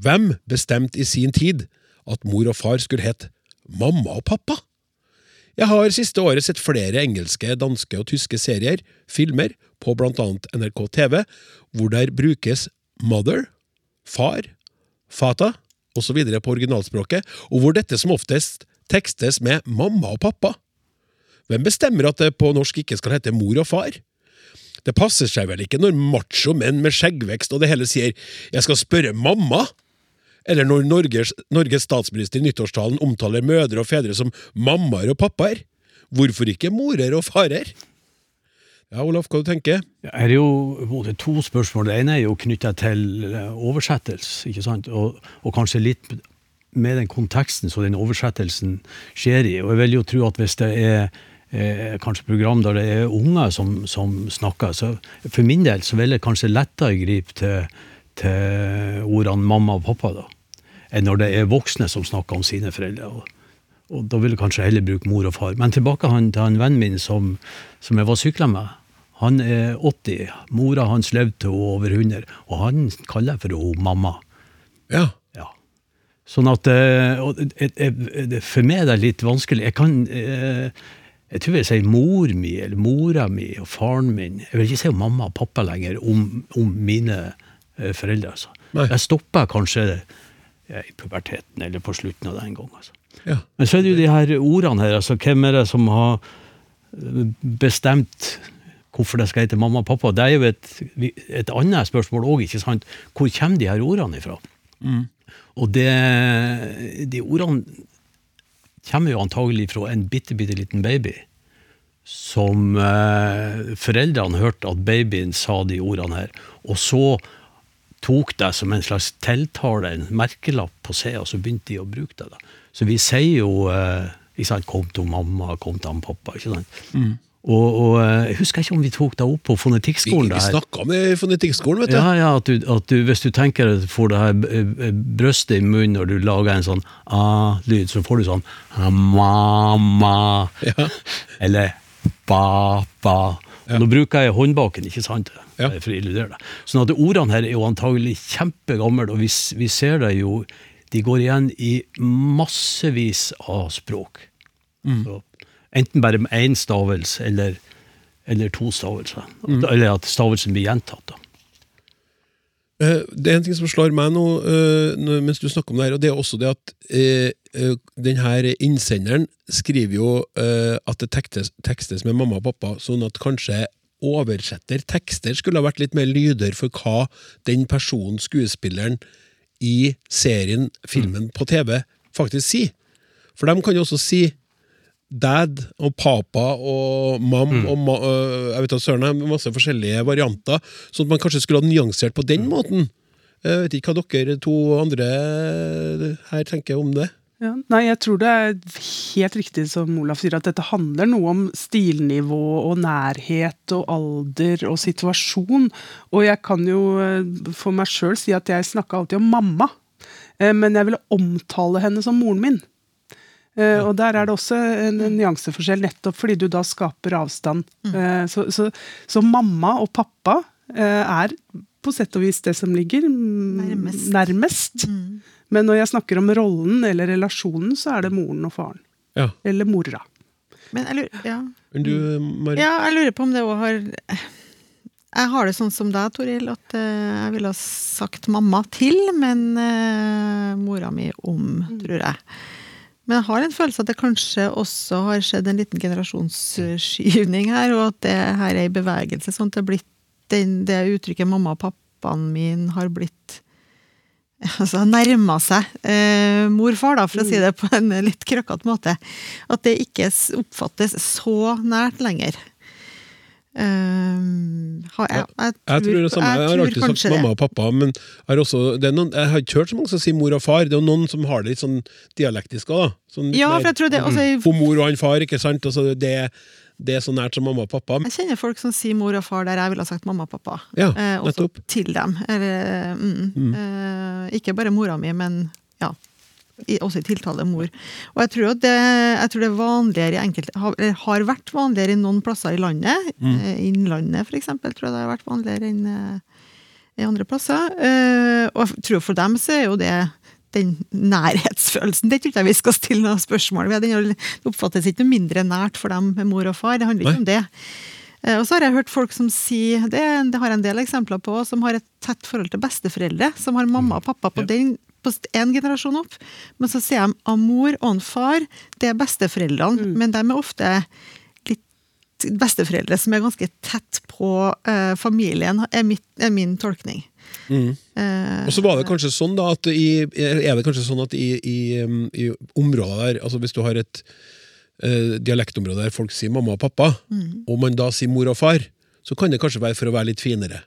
hvem bestemte i sin tid at mor og far skulle hete mamma og pappa? Jeg har siste året sett flere engelske, danske og tyske serier, filmer, på blant annet NRK TV, hvor der brukes mother, far, fata osv. på originalspråket, og hvor dette som oftest tekstes med mamma og pappa. Hvem bestemmer at det på norsk ikke skal hete mor og far? Det passer seg vel ikke når macho menn med skjeggvekst og det hele sier 'jeg skal spørre mamma'? Eller når Norges, Norges statsminister i nyttårstalen omtaler mødre og fedre som mammaer og pappaer? Hvorfor ikke morer og farer? Ja, Olaf, hva du tenker Det er jo to spørsmål. Det ene er jo knytta til eh, oversettelse, ikke sant? Og, og kanskje litt med den konteksten som den oversettelsen skjer i. Og jeg vil jo tro at hvis det er eh, kanskje program der det er unger som, som snakker, så for min del så vil jeg kanskje lettere gripe til, til ordene mamma og pappa, da, enn når det er voksne som snakker om sine foreldre. Og, og da vil jeg kanskje heller bruke mor og far. Men tilbake han, til han vennen min som, som jeg var sykla med. Han er 80, mora hans levde til hun over 100, og han kaller for henne mamma. Ja. Ja. Sånn at eh, det- det- For meg er det litt vanskelig. Jeg kan eh, Jeg tror jeg sier mor mi eller mora mi og faren min. Jeg vil ikke si mamma og pappa lenger om, om mine eh, foreldre. Altså. Jeg stopper kanskje eh, i puberteten eller på slutten av den gang. Altså. ja. Men så er det jo de her ordene her. altså Hvem er det som har eh, bestemt hvorfor det skal hete mamma og pappa? Det er jo et, et annet spørsmål òg? Hvor kommer de her ordene ifra? Og det, de ordene kommer jo antagelig fra en bitte, bitte liten baby. Som eh, foreldrene hørte at babyen sa de ordene her. Og så tok det som en slags tiltale, en merkelapp på seg, og så begynte de å bruke det. da. Så vi sier jo eh, sant, 'kom til mamma', 'kom til han pappa'. ikke sant? Og, og eh, jeg husker ikke om vi tok det opp på fonetikkskolen. vi vi snakka om det i fonetikkskolen, vet du. Ja, ja, at du, at du, hvis du tenker at du får det her eh, eh, brøstet i munnen når du lager en sånn a-lyd, så får du sånn mamma, Ja. eller ba-ba. Nå bruker jeg håndbaken, ikke sant, Ja. for å illudere det. Sånn at ordene her er jo antagelig kjempegamle, og vi, vi ser det jo, de går igjen i massevis av språk. Så, enten bare med én stavelse, eller, eller to stavelser. Eller at stavelsen blir gjentatt. da. Eh, Det er en ting som slår meg nå, eh, mens du snakker om det her, og det er også det at eh, eh, den her innsenderen skriver jo eh, at det tekstes, tekstes med mamma og pappa, sånn at kanskje oversetter tekster skulle ha vært litt mer lyder for hva den personen, skuespilleren, i serien, filmen på TV, faktisk sier. For de kan jo også si dad og papa og mam og ma øh, jeg vet ikke, søren masse forskjellige varianter, sånn at man kanskje skulle ha nyansert på den måten. Jeg vet ikke hva dere to andre her tenker om det. Ja, nei, jeg tror det er helt riktig som Olaf sier, at dette handler noe om stilnivå og nærhet og alder og situasjon. Og jeg kan jo eh, for meg sjøl si at jeg snakka alltid om mamma. Eh, men jeg ville omtale henne som moren min. Eh, Og der er det også en, en nyanseforskjell, nettopp fordi du da skaper avstand. Eh, så, så, så mamma og pappa eh, er på sett og vis det som ligger nærmest. Nærmest. Mm. Men når jeg snakker om rollen eller relasjonen, så er det moren og faren. Ja. Eller mora. Men jeg lurer, ja. Men du, ja, jeg lurer på om det òg har Jeg har det sånn som deg, Toril, at jeg ville ha sagt mamma til, men uh, mora mi om, tror jeg. Men jeg har en følelse at det kanskje også har skjedd en liten generasjonsskyvning her, og at det her er i bevegelse. sånn at det, blitt den, det uttrykket mamma og pappaen min har blitt altså nærma seg eh, mor-far, da, for å si det på en litt krøkkete måte. At det ikke oppfattes så nært lenger. Um, ha, jeg, jeg, Jeg tror det samme. Jeg har tror alltid sagt det. mamma og pappa, men jeg også, det noen, jeg har ikke hørt så mange som sier mor og far. Det er noen som har det litt sånn dialektisk òg. Sånn, Ja, for jeg tror det altså, For mor og han far, ikke sant? Altså, det, det er så nært som mamma og pappa. Jeg kjenner folk som sier mor og far der jeg ville ha sagt mamma og pappa. Ja, eh, også til dem. Eller, mm, Eh, ikke bare mora mi, men ja, også i tiltale mor. Og jeg tror, at det, jeg tror det er vanligere i enkelte har, har vært vanligere i noen plasser i landet. Mm. Eh, Innlandet, for eksempel, tror jeg det har vært vanligere enn eh, i andre plasser. Eh, og jeg tror for dem så er jo det den nærhetsfølelsen. Det tror jeg vi skal stille noen spørsmål ved. Den det oppfattes ikke mindre nært for dem med mor og far. Det handler ikke om det. Eh, Og så har jeg hørt folk som sier, det, det har jeg en del eksempler på, som har et tett forhold til besteforeldre, som har mamma og pappa på den på én generasjon opp. Men så sier de at mor og en far, det er besteforeldrene, men de er ofte litt besteforeldre som er ganske tett på eh, familien, er, mitt, er min tolkning. Mm. Eh, Og så var det kanskje sånn da at i, Er det kanskje sånn at i, i, i områder der altså Hvis du har et eh, dialektområde der folk sier mamma og pappa, Mm. og man da sier mor og far, så kan det kanskje være for å være litt finere.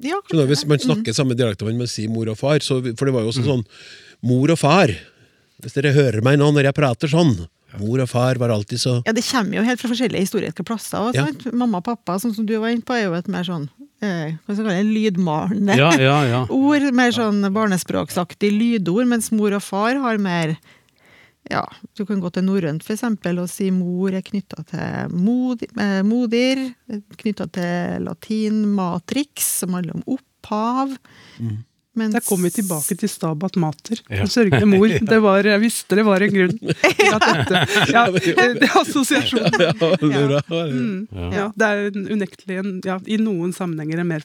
ja, Skjønner? Hvis man Mm. snakker samme dialekt men man sier mor og far, så, for det var jo også sånn Mor og far. Hvis dere hører meg nå når jeg prater sånn. Mor og far var alltid så Ja, det kommer jo helt fra forskjellige historiske plasser. Og, Ja. sant? Mamma og pappa, sånn som du var inne på, er jo et mer sånn eh, hva skal jeg kalle det, lydmalende Ja, ja, ja. ord. Mer sånn barnespråksaktig lydord, mens mor og far har mer ja, Du kan gå til norrønt eksempel og si mor er knytta til mod, eh, modir, knytta til latin matrix, som handler om opphav. Mens, Der kom vi tilbake til Stabat Mater. Ja. Ja. Sørgende mor. Det var, jeg visste det var en grunn. til at dette, ja, det er assosiasjonen. Ja, det. Mm. Ja. Ja, det er en unektelig en, ja, i noen sammenhenger en mer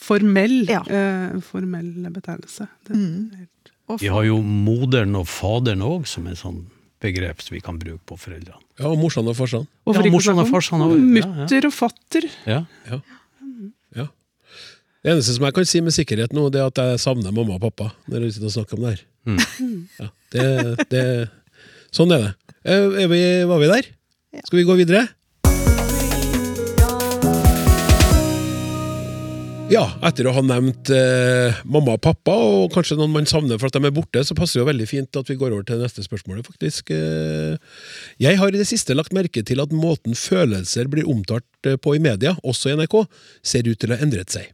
formell, Ja. eh, formell betegnelse. Det, Mm. Og Vi har jo moderen og faderen òg som en sånn begrep som vi kan bruke på foreldrene. Ja, og morsan og farsan. Og Ja, morsan og farsan og, ja, ja. Mutter og fatter. Ja. Ja. Det eneste som jeg kan si med sikkerhet nå, det er at jeg savner mamma og pappa når jeg sitter og snakker om det her. Mm. Ja, det, det, sånn er det. Eh, Er vi, var vi der? Skal vi gå videre? Ja, etter å ha nevnt eh, mamma og pappa, og kanskje noen man savner for at de er borte, så passer det jo veldig fint at vi går over til neste spørsmål, faktisk. Eh, jeg har i det siste lagt merke til at måten følelser blir omtalt eh, på i media, også i NRK, ser ut til å ha endret seg.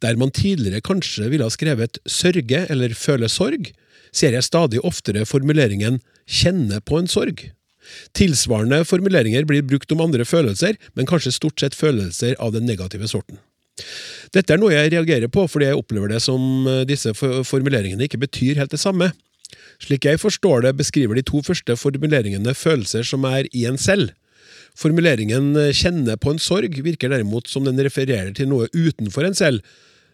Der man tidligere kanskje ville ha skrevet sørge eller føle sorg, ser jeg stadig oftere formuleringen kjenne på en sorg. Tilsvarende formuleringer blir brukt om andre følelser, men kanskje stort sett følelser av den negative sorten. Dette er noe jeg reagerer på, fordi jeg opplever det som eh, disse formuleringene ikke betyr helt det samme. Slik jeg forstår det, beskriver de to første formuleringene følelser som er i en selv. Formuleringen eh, 'kjenne på en sorg' virker derimot som den refererer til noe utenfor en selv,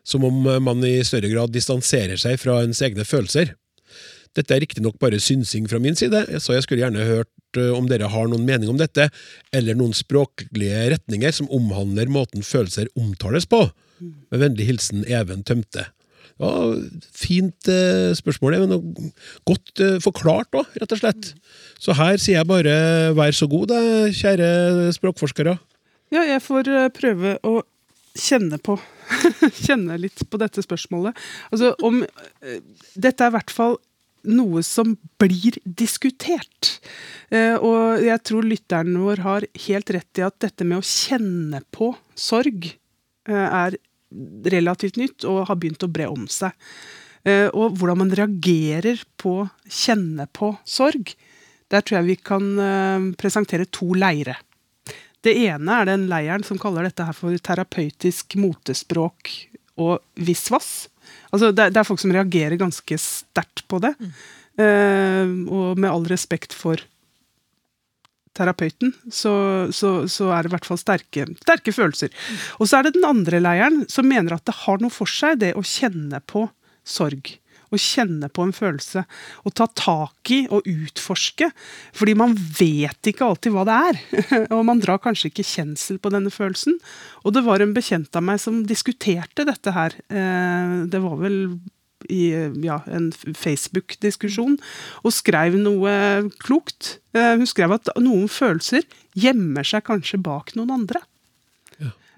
som om eh, man i større grad distanserer seg fra ens egne følelser. Dette er riktignok bare synsing fra min side, så jeg skulle gjerne hørt eh, om dere har noen mening om dette, eller noen språklige retninger som omhandler måten følelser omtales på. Med vennlig hilsen Even Tømte. Ja, fint eh, spørsmål, men godt eh, forklart òg, rett og slett. Så her sier jeg bare vær så god, da, kjære språkforskere. Ja, jeg får prøve å kjenne på Kjenne litt på dette spørsmålet. Altså om Dette er i hvert fall noe som blir diskutert. Eh, og jeg tror lytteren vår har helt rett i at dette med å kjenne på sorg eh, er relativt nytt og har begynt å bre om seg. Eh, og hvordan man reagerer på, kjenne på sorg. Der tror jeg vi kan presentere to leire. Det ene er den leiren som kaller dette her for terapeutisk motespråk og visvas. Altså, det, det er folk som reagerer ganske sterkt på det. Eh, og med all respekt for terapeuten, så, så, så er det i hvert fall sterke, sterke følelser. Og så er det den andre leiren som mener at det har noe for seg, det å kjenne på sorg. Å kjenne på en følelse. Å ta tak i og utforske. Fordi man vet ikke alltid hva det er. og man drar kanskje ikke kjensel på denne følelsen. Og det var en bekjent av meg som diskuterte dette her. Eh, Det var vel i ja, en Facebook-diskusjon, og skrev noe klokt. Eh, Hun skrev at noen følelser gjemmer seg kanskje bak noen andre.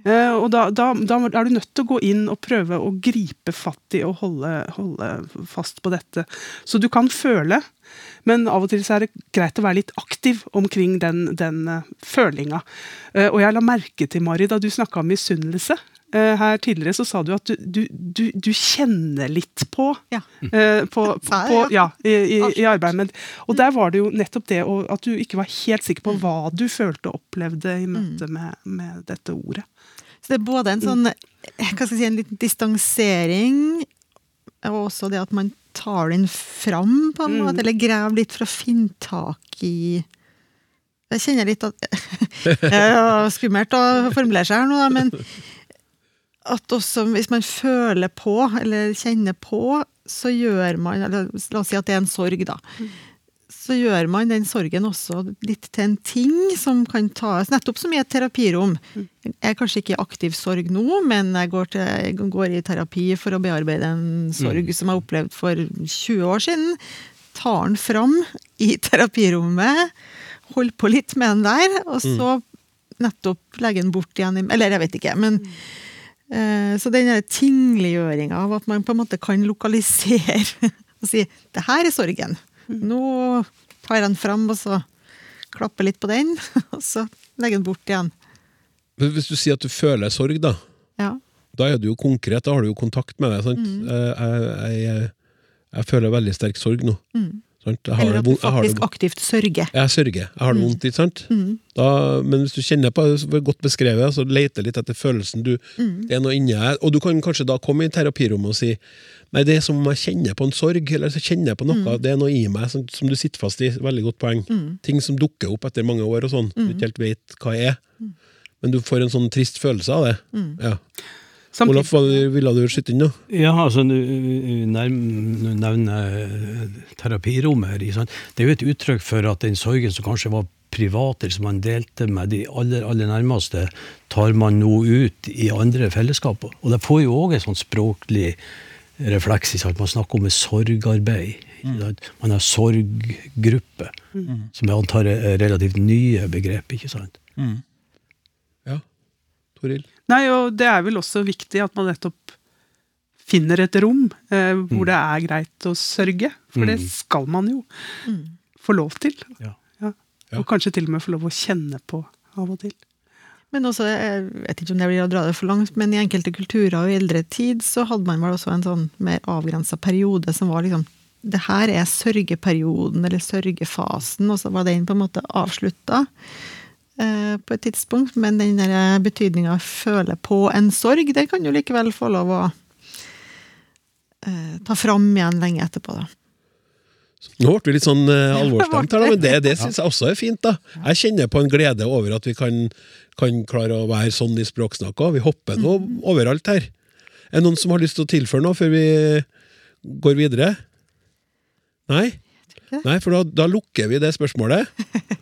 Eh, og da, da, da er du nødt til å gå inn og prøve å gripe fatt i og holde, holde fast på dette. Så du kan føle, men av og til så er det greit å være litt aktiv omkring den, den eh, følinga. Eh, og jeg la merke til, Mari, da du snakka om misunnelse eh, her tidligere, så sa du at du, du, du, kjenner litt på Ja. på, på, ja. i, i, i arbeidet med Og der var det jo nettopp det at du ikke var helt sikker på hva du følte og opplevde i møte med, med dette ordet. Så det er både en sånn hva skal jeg si, en liten distansering, og også det at man tar den fram, på en Mm. eller graver litt for å finne tak i Jeg kjenner litt at er skummelt å formulere seg her nå, da, men at også hvis man føler på, eller kjenner på, så gjør man La oss si at det er en sorg, da. Så gjør man den sorgen også litt til en ting som kan tas Nettopp som i et terapirom. Jeg er kanskje ikke i aktiv sorg nå, men jeg går, til, jeg går i terapi for å bearbeide en sorg som jeg opplevde for 20 år siden. Tar den fram i terapirommet, holder på litt med den der, og så nettopp legger den bort igjen. i- Eller jeg vet ikke, men eh, Så den tingliggjøringa av at man på en måte kan lokalisere og si 'det her er sorgen'. Nå tar den fram, og så klapper litt på den, og så legger den bort igjen. Men Hvis du sier at du føler sorg, da, Ja. da er du jo konkret, da har du jo kontakt med deg. sant? Mm. Eh, Jeg, jeg, jeg føler veldig sterk sorg nå. Sant? Eller at du det faktisk aktivt sørger. Jeg sørger. Jeg har det vondt, ikke sant? Da, men hvis du kjenner på det, det godt beskrevet, så leter litt etter følelsen du Det er noe inni deg. Og du kan kanskje da komme i terapirommet og si Nei, det er som om jeg kjenner på en sorg, eller så kjenner jeg på noe. Det er noe i meg som, som du sitter fast i. Veldig godt poeng. Ting som dukker opp etter mange år og sånn. Du ikke helt vet hva er. Men du får en sånn trist følelse av det. Ja. Samtidig- Olaf, hva ville du skyte inn da? Ja, altså, nå nevner jeg terapirommet her. ikke sant? Det er jo et uttrykk for at den sorgen som kanskje var privat, eller som man delte med de aller, aller nærmeste, tar man nå ut i andre fellesskaper. Og det får jo òg en sånn språklig refleks. ikke sant? Man snakker om et sorgarbeid. ikke? Man har sorggruppe, som jeg antar er relativt nye begrep. ikke sant? Ja, Toril? Nei, og det er vel også viktig at man nettopp finner et rom eh, hvor det er greit å sørge. For det skal man jo få lov til. Ja. Ja. Ja. Og kanskje til og med få lov å kjenne på av og til. Men også, jeg vet ikke om det blir å dra det for langt, men i enkelte kulturer og i eldre tid så hadde man vel også en sånn mer avgrensa periode som var liksom Det her er sørgeperioden, eller sørgefasen, og så var den på en måte avslutta eh, på et tidspunkt. Men den der betydninga av føle på en sorg, det kan jo likevel få lov å eh, ta fram igjen lenge etterpå, da. Nå ble vi litt sånn uh, alvorstemt her, da, men det, det syns jeg også er fint. da. Jeg kjenner på en glede over at vi kan, kan klare å være sånn i språksnakka. Vi hopper nå overalt her. Er det noen som har lyst til å tilføre noe før vi går videre? Nei? Nei, for da, da lukker vi det spørsmålet.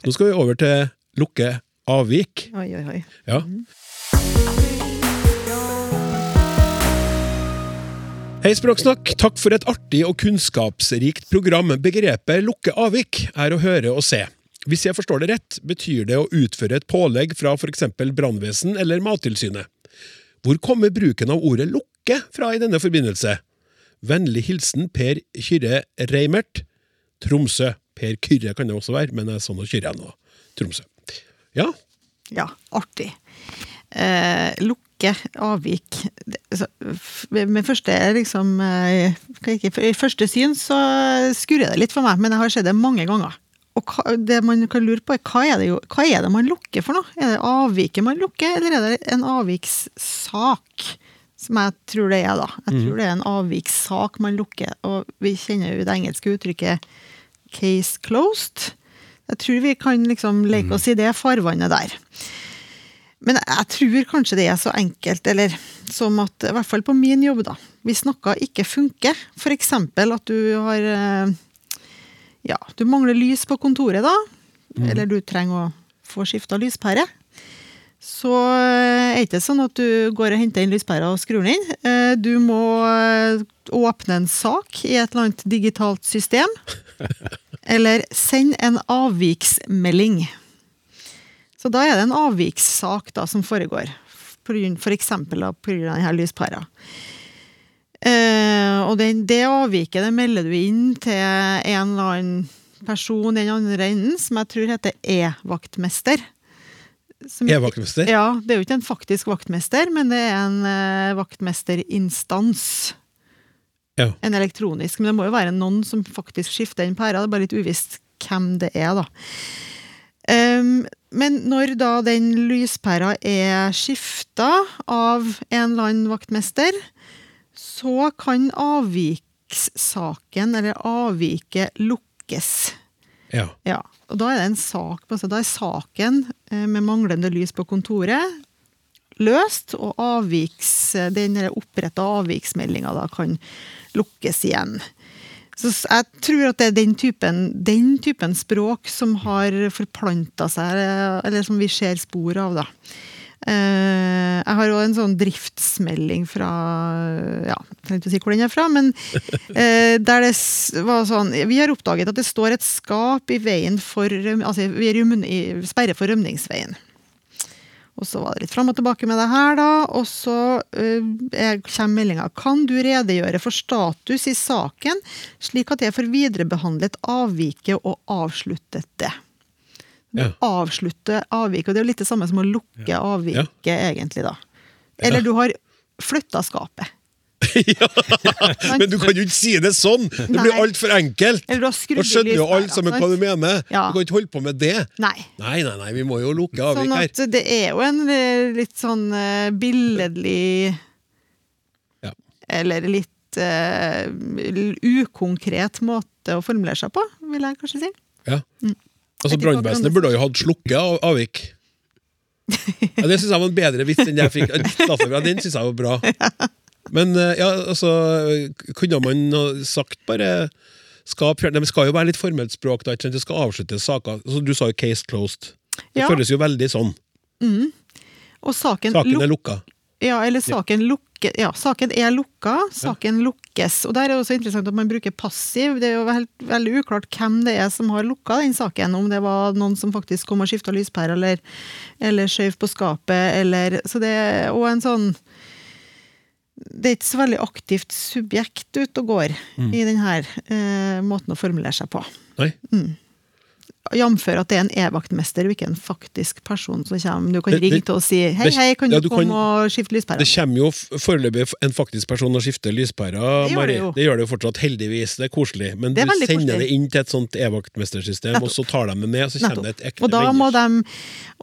Nå skal vi over til lukke avvik. Oi, oi, oi. Ja. Hei, Språksnakk. Takk for et artig og kunnskapsrikt program. Begrepet lukke avvik er å høre og se. Hvis jeg forstår det rett, betyr det å utføre et pålegg fra f.eks. brannvesen eller Mattilsynet. Hvor kommer bruken av ordet lukke fra i denne forbindelse? Vennlig hilsen Per Kyrre Reimert, Tromsø. Per Kyrre kan det også være, men jeg sånn nå Kyrre nå. Tromsø. Ja, Ja, artig. Eh, lukke avvik det- så, f- Med første liksom eh, ikke, I første syn så skurrer det litt for meg, men jeg har sett det mange ganger. Og hva, det man kan lure på, er hva er, det jo, hva er det man lukker for noe? Er det avviket man lukker, eller er det en avvikssak? Som jeg tror det er, da. Jeg tror det er en avvikssak man lukker. Og vi kjenner jo det engelske uttrykket 'case closed'. Jeg tror vi kan liksom leke oss i det farvannet der. Men jeg tror kanskje det er så enkelt, eller som at, i hvert fall på min jobb, da. Hvis noe ikke funker, f.eks. at du har eh, Ja, du mangler lys på kontoret, da. Eller du trenger å få skifta lyspære. Så er det ikke sånn at du går og henter inn lyspæra og skrur den inn. Eh, Du må eh, åpne en sak i et eller annet digitalt system. Eller send en avviksmelding. Så da er det en avvikssak da, som foregår. For, for eksempel på denne lyspæra. Eh, og det, det avviket det melder du inn til en eller annen person i den andre enden, som jeg tror heter E-vaktmester. E-vaktmester? Ja, det er jo ikke en faktisk vaktmester, men det er en eh, vaktmesterinstans. Ja. enn elektronisk. Men det må jo være noen som faktisk skifter den pæra. Det er bare litt uvisst hvem det er, da. Um, men når da den lyspæra er skifta av en eller annen vaktmester, så kan avvikssaken, eller avviket, lukkes. Ja. Ja, og da er det en sak, da er saken eh, med manglende lys på kontoret løst, og avviks, den oppretta avviksmeldinga kan lukkes igjen. Så jeg tror at det er den typen, den typen språk som har forplanta seg, eh, eller som vi ser spor av, da. Eh, Jeg har òg en sånn driftsmelding fra Ja, jeg ikke å si hvor den er fra, men eh, der det var sånn Vi har oppdaget at det står et skap i veien for Altså, vi er i sperre for rømningsveien. Og så var det litt fram og tilbake med det her, da. Og så er- kommer meldinga. Kan du redegjøre for status i saken, slik at jeg får viderebehandlet avviket og avsluttet det? Ja. Avslutte avviket. Og det er jo litt det samme som å lukke avviket, egentlig, da. Eller du har flytta skapet. Men du kan jo ikke si det sånn! Det blir altfor enkelt! Da skjønner jo alle sammen hva du mener. Ja. Du kan ikke holde på med det. Nei. Nei, nei, nei, vi må jo lukke avvik Sånn her. det er jo en eh, litt sånn uh, billedlig Ja. Eller litt uh, ukonkret måte å formulere seg på, vil jeg kanskje si. Ja. Altså, Mm. Hva Brannvesenet burde jo hatt slukket av- avvik. Ja, det syns jeg var en bedre vits enn jeg fikk. Lasebra, Den syns jeg var bra. Men eh, ja, altså Kunne man sagt bare skal, Det skal jo være litt formelt språk. da. Det skal avsluttes saker. Altså, du sa jo 'case closed'. Det Ja. føles jo veldig sånn. Og saken, Saken er lukka. ja, eller saken, lukke, ja, saken er lukka, saken lukkes. Og der er det også interessant at man bruker passiv. Det er jo helt, veldig uklart hvem det er som har lukka den saken. Om det var noen som faktisk kom og skifta lyspære, eller, eller skjøv på skapet, eller Så det er òg en sånn det er ikke så veldig aktivt subjekt ute og går i denne eh, måten å formulere seg på. Nei? Jamfør at det er en e-vaktmester og ikke en faktisk person som kommer. Du kan Det- det- ringe til og si 'hei, hei, kan ja, du, komme kan- og skifte lyspæra'? Det kommer jo foreløpig en faktisk person og skifter lyspærer, Det gjør Mari. det. Det gjør det jo fortsatt, heldigvis. Det er koselig. Men er du sender koselig. det inn til et sånt e-vaktmestersystem, og så tar de det med, og så kommer det et ekte menneske.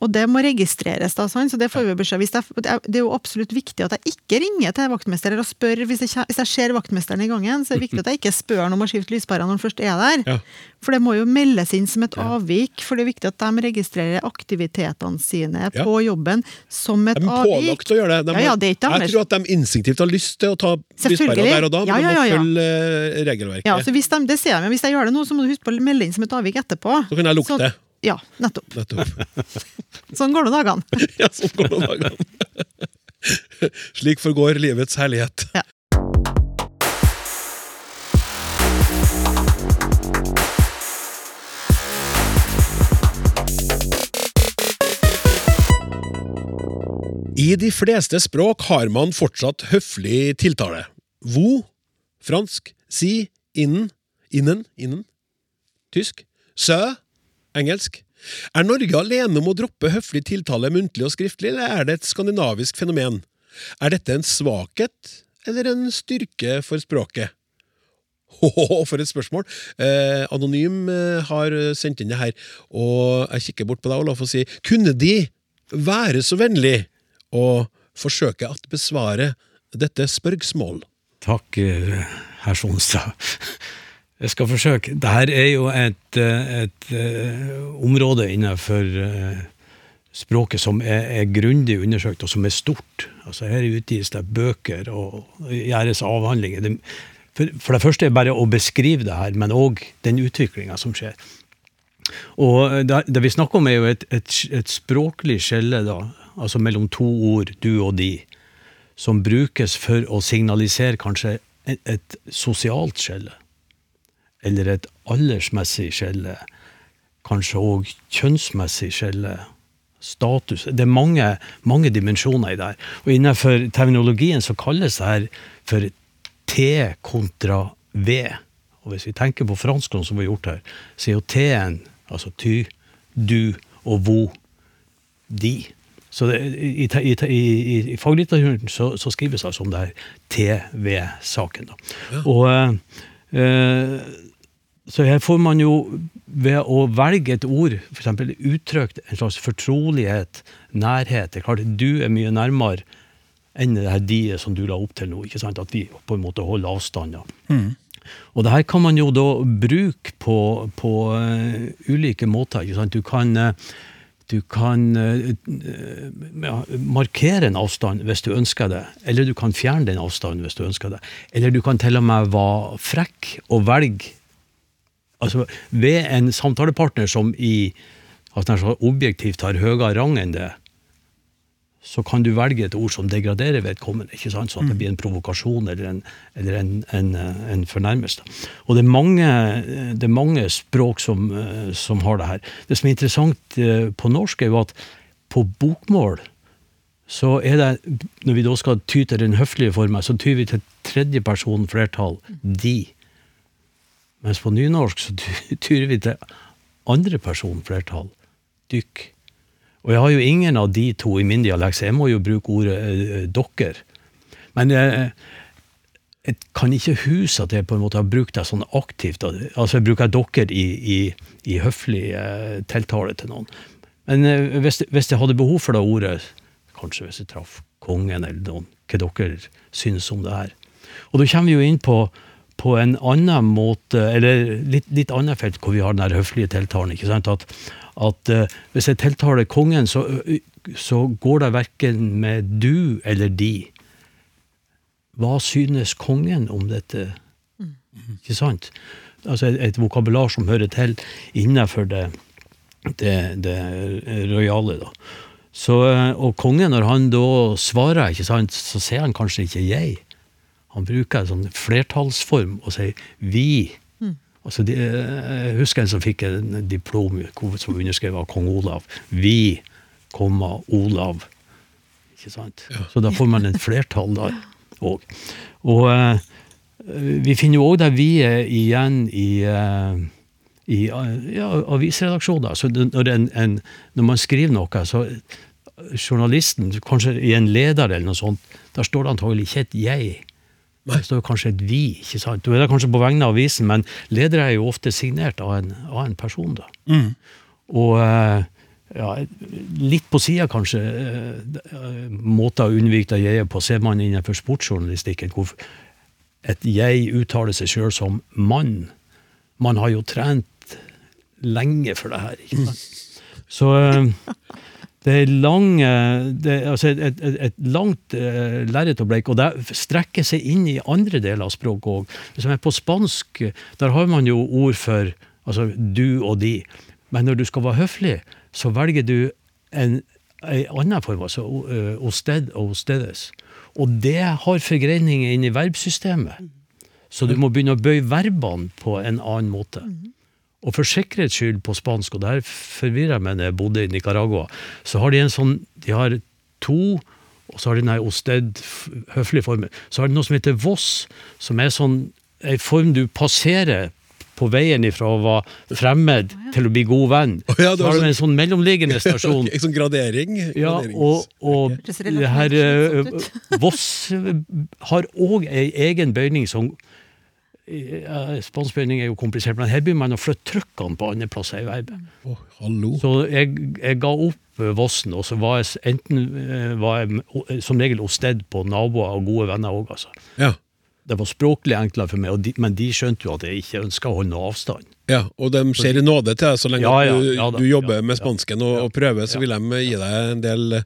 og det må registreres, da, så det får vi beskjed jeg, Det er jo absolutt viktig at jeg ikke ringer til vaktmester og spør hvis jeg, hvis jeg ser vaktmesteren i gangen, så er det viktig at jeg ikke spør han om å skifte lyspæra når han først er der. Ja. For det må jo meldes inn som et avvik, for det er viktig at de registrerer aktivitetene sine Ja. på jobben som et De er avvik. pålagt å gjøre det. De Ja, ja, det er jeg tror at de instinktivt har lyst til å ta lyspæra der og da, men Ja, ja, de må følge eh, regelverket. Ja, så hvis de, det ser jeg, men hvis jeg gjør det nå, så må du huske på å melde inn som et avvik etterpå. Så kan jeg lukte. Så- Ja, nettopp. Nettopp. Sånn går det dagene. Ja, sånn går det dagene. Slik forgår livets herlighet. Ja. I de fleste språk har man fortsatt høflig tiltale. Vo, fransk, si, innen, innen, innen, tysk, sø, engelsk. Er Norge alene om å droppe høflig tiltale muntlig og skriftlig, eller er det et skandinavisk fenomen? Er dette en svakhet eller en styrke for språket? Åhå, for et spørsmål! Eh, Anonym eh, har sendt inn det her, og jeg kikker bort på deg, Olaf, og sier Kunne de være så vennlig å forsøke at besvare dette spørsmål? Takk, eh, herr Sonstad. Jeg skal forsøke. Dette er jo et, eh, et eh, område innenfor eh, språket som er, er grundig undersøkt, og som er stort. Altså Her utgis det bøker og gjøres avhandlinger. For, for det første er det bare å beskrive det her, men òg den utviklinga som skjer. Og det, det vi snakker om, er jo et, et, et språklig skille, da, altså mellom to ord, du og de, som brukes for å signalisere kanskje et, sosialt skille. Eller et aldersmessig skille. Kanskje òg kjønnsmessig skille. Status. Det er mange, mange dimensjoner i det her. Og innenfor terminologien så kalles det her for T kontra V. Og hvis vi tenker på franskene som vi har gjort her, så er jo T-en, altså ty, du og vo, de. Så det, i, i, i, i, faglitteraturen så, så skrives det altså om det her TV-saken. Ja. Og eh, så her får man jo, ved å velge et ord, f.eks. uttrykt en slags fortrolighet, nærhet Det er klart du er mye nærmere enn det her de som du la opp til nå. ikke sant? At vi på en måte holder avstand. Ja. Og det her kan man jo da bruke på, på uh, ulike måter. ikke sant? Du kan, eh, du kan eh, eh, ja, markere en avstand hvis du ønsker det, eller du kan fjerne den avstanden hvis du ønsker det. Eller du kan til og med være frekk og velge altså ved en samtalepartner som i altså, objektivt har høyere rang enn det, så kan du velge et ord som degraderer vedkommende, ikke sant? sånn at det blir en provokasjon eller en, eller en, en, en fornærmelse. Og det er mange, det er mange språk som, som har det her. Det som er interessant eh, på norsk, er jo at på bokmål så er det, når vi da skal ty til den høflige formen, så tyr vi til tredje person flertall, de. Mens på nynorsk så ty- tyr vi til andre person flertall, dykk. Og jeg har jo ingen av de to i min dialekt, så jeg må jo bruke ordet eh, dokker. Men jeg, jeg kan ikke huske at jeg på en måte har brukt det sånn aktivt. Altså jeg bruker dokker i, i, i høflig eh, tiltale til noen. Men eh, hvis, hvis jeg hadde behov for det ordet, kanskje hvis jeg traff kongen eller noen, hva dere synes om det her. Og da kommer vi jo inn på, på en annen måte, eller litt, litt annet felt hvor vi har den høflige tiltalen. ikke sant? At, at eh, hvis jeg tiltaler kongen, så, så går det verken med du eller de. Hva synes kongen om dette? Ikke sant? Altså et, et vokabular som hører til innenfor det, det, det rojale. da. Så, eh, og kongen, når han da svarer, ikke sant, så sier han kanskje ikke 'jeg'. Han bruker en sånn flertallsform og sier 'vi'. Altså, de, jeg husker en som fikk en diplom som underskrevet av kong Olav. Vi, komma, Olav. Ikke sant? Så da får man en flertall der òg. Og uh, vi finner jo òg der vi er igjen i, uh, i eh, ja, avisredaksjoner. Så når, en, en, når man skriver noe, så journalisten, kanskje i en leder eller noe sånt, der står det antagelig ikke et 'jeg'. Det står kanskje et 'vi'. ikke sant? Du er det kanskje på vegne av avisen, men ledere er jo ofte signert av en, av en person. da. Og eh, ja, litt på sida, kanskje, eh, måter å unnvike det jeget på, ser man innenfor sportsjournalistikken, hvor et jeg uttaler seg sjøl som mann. Man har jo trent lenge for det her. ikke sant? Så eh, det er lang, eh, det, altså et, et, et, langt uh, lerret å bleike, og det strekker seg inn i andre deler av språket òg. På spansk, der har man jo ord for altså du og de. Men når du skal være høflig, så velger du en, en annen form, altså uh, osted og ostedes. Og det har forgreininger inn i verbsystemet. Så du må begynne å bøye verbene på en annen måte. Og for sikkerhets skyld på spansk, og det her forvirrer meg når jeg bodde i Nicaragua, så har de en sånn De har to, og så har de den osted, høflige formen. Så har de noe som heter voss, som er sånn ei form du passerer på veien ifra å være fremmed til å bli god venn. Oh, ja, så har du sånn- en sånn mellomliggende stasjon. en sånn gradering? Ja, og, og Det det her relasjonelt eh, Voss eh, har òg ei egen bøyning som eh, Spansk bøyning er jo komplisert, men her begynner man å flytte trykkene på andre plasser i verbet. Oh, hallo. Så jeg, jeg ga opp eh, Vossen, og så var jeg enten eh, var jeg som regel hos sted på naboer og gode venner òg, altså. Ja. Det var språklig enklere for meg, og de, men de skjønte jo at jeg ikke ønska å holde noe avstand. ja, og de ser i nåde til deg så lenge Ja, ja, du, da, du jobber med spansken og, og prøver, så vil de gi deg en del eh,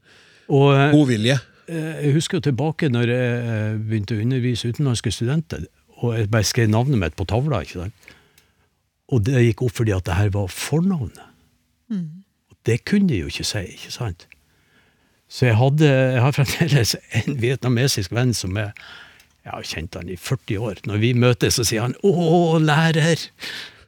Og eh, godvilje. Eh, Jeg husker jo tilbake når jeg eh, begynte å undervise utenlandske studenter, og jeg bare skrev navnet mitt på tavla. ikke sant? Og det gikk opp fordi at det her var fornavnet. Og det kunne de jo ikke si, ikke sant? Så jeg, hadde, jeg har fremdeles en vietnamesisk venn som er Jeg har kjent han i 40 år. Når vi møtes, så sier han 'Å, lærer'.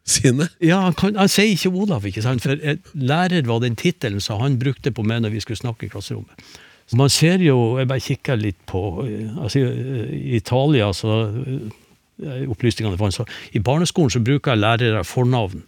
Sine. Ja, han, kan, han sier ikke Olav, ikke sant? for jeg, lærer var den tittelen som han brukte på meg når vi skulle snakke i klasserommet. Så man ser jo, jeg bare kikker litt på eh, altså I Italia, så eh, opplysningene jeg fant, så I barneskolen så bruker lærere fornavn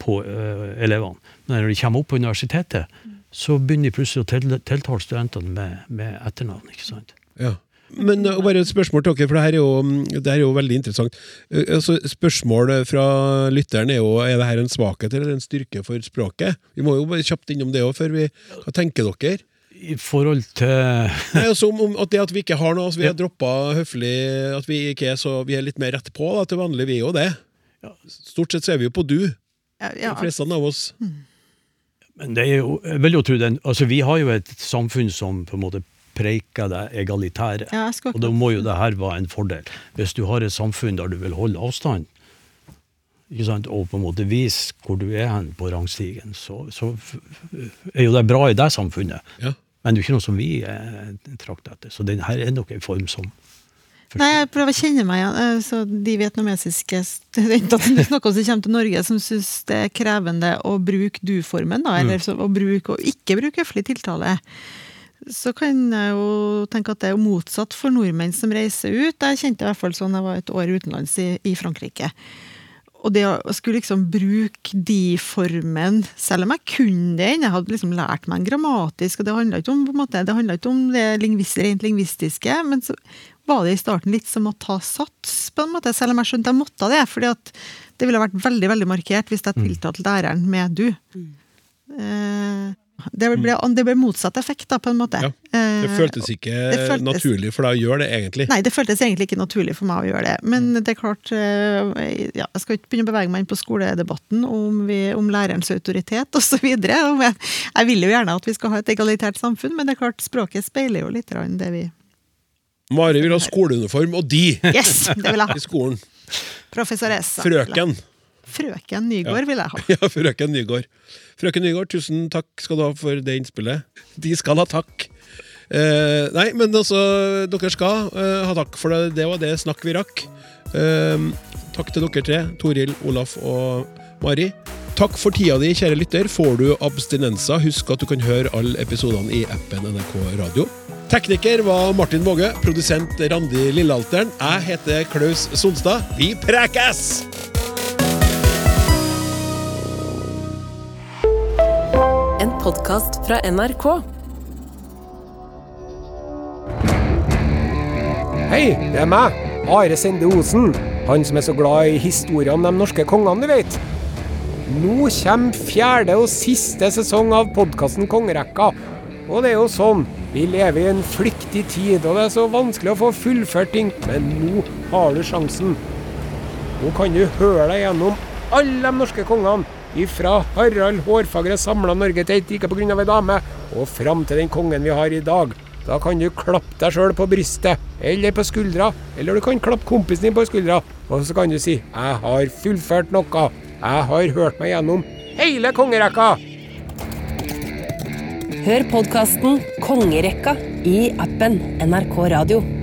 på uh, elevene. Men når de kommer opp på universitetet, så begynner de plutselig å til, tiltale studentene med, med etternavn. ikke sant? Ja. Men uh, bare et spørsmål til dere, for det her er jo, det her er jo veldig interessant. Altså, spørsmålet fra lytteren er jo er det her en svakhet eller en styrke for språket. Vi må jo bare kjapt innom det òg, før vi Hva tenker dere? I forhold til Nei, altså om, om at det at vi ikke har noe, altså vi Ja. har droppa høflig At vi ikke er så Vi er litt mer rett på da, til vanlig, vi er jo det. Ja. Stort sett så er vi jo på du, Ja, de ja. fleste av oss. Men det er jo, jeg vil jo tro den, altså Vi har jo et samfunn som på en måte preiker det egalitære. Ja, skal og da må jo det her være en fordel. Hvis du har et samfunn der du vil holde avstand, ikke sant, og på en måte vise hvor du er hen på rangstigen, så, så er jo det bra i det samfunnet. Ja. Men det er jo ikke noe som vi eh, trakter etter. Så den her er nok en form som Nei, jeg prøver å kjenne meg igjen. eh, Så de vietnamesiske studentene som kommer til Norge, som syns det er krevende å bruke du-formen, eller så, å bruke og ikke bruke høflig tiltale, så kan jeg jo tenke at det er motsatt for nordmenn som reiser ut. Jeg kjente i hvert fall sånn jeg var et år utenlands i, i Frankrike. Og det å skulle liksom bruke de-formen, selv om jeg kunne den, jeg hadde liksom lært meg den grammatisk, og det handla ikke om på en måte, det ikke om det lingvist, rent lingvistiske, men så var det i starten litt som å ta sats, på en måte, selv om jeg skjønte jeg måtte det, fordi at det ville vært veldig, veldig markert hvis jeg tiltalte læreren med du. Eh, det ble, det ble motsatt effekt, da, på en måte. Ja, Det Eh, føltes ikke det føltes- naturlig for deg å gjøre det, egentlig. Nei, det føltes egentlig ikke naturlig for meg å gjøre det. Men det er klart eh, ja, Jeg skal ikke begynne å bevege meg inn på skoledebatten om, vi, om lærerens autoritet osv. Jeg, jeg vil jo gjerne at vi skal ha et egalitært samfunn, men det er klart språket speiler jo litt det vi Mari vil ha skoleuniform, og de Yes! Det vil jeg ha. i skolen. Professor S. Frøken. Frøken Nygård vil jeg ha. Ja, frøken Nygård. Frøken Nygård, tusen takk skal du ha for det innspillet. De skal ha takk. Eh, nei, men altså, dere skal eh, ha takk for det. Det var det snakk vi rakk. Eh, takk til dere tre, Toril, Olaf og Mari. Takk for tida di, kjære lytter. Får du abstinenser, husk at du kan høre alle episodene i appen NRK Radio. Tekniker var Martin Våge, produsent Randi Lillealteren. Jeg heter Klaus Sonstad. Vi prekes! En podkast fra NRK. Hei, det er meg, Are Sende Osen. Han som er så glad i historier om de norske kongene, du vet. Nå kommer fjerde og siste sesong av podkasten Kongerekka. Og det er jo sånn, vi lever i en flyktig tid, og det er så vanskelig å få fullført ting. Men nå har du sjansen. Nå kan du høre deg gjennom alle de norske kongene. Ifra Harald Hårfagre samla Norge til et rike pga. ei dame, og fram til den kongen vi har i dag. Da kan du klappe deg sjøl på brystet, eller på skuldra, eller du kan klappe kompisen din på skuldra, og så kan du si 'Jeg har fullført noe'. Jeg har hørt meg gjennom hele kongerekka'. Hør podkasten Kongerekka i appen NRK Radio.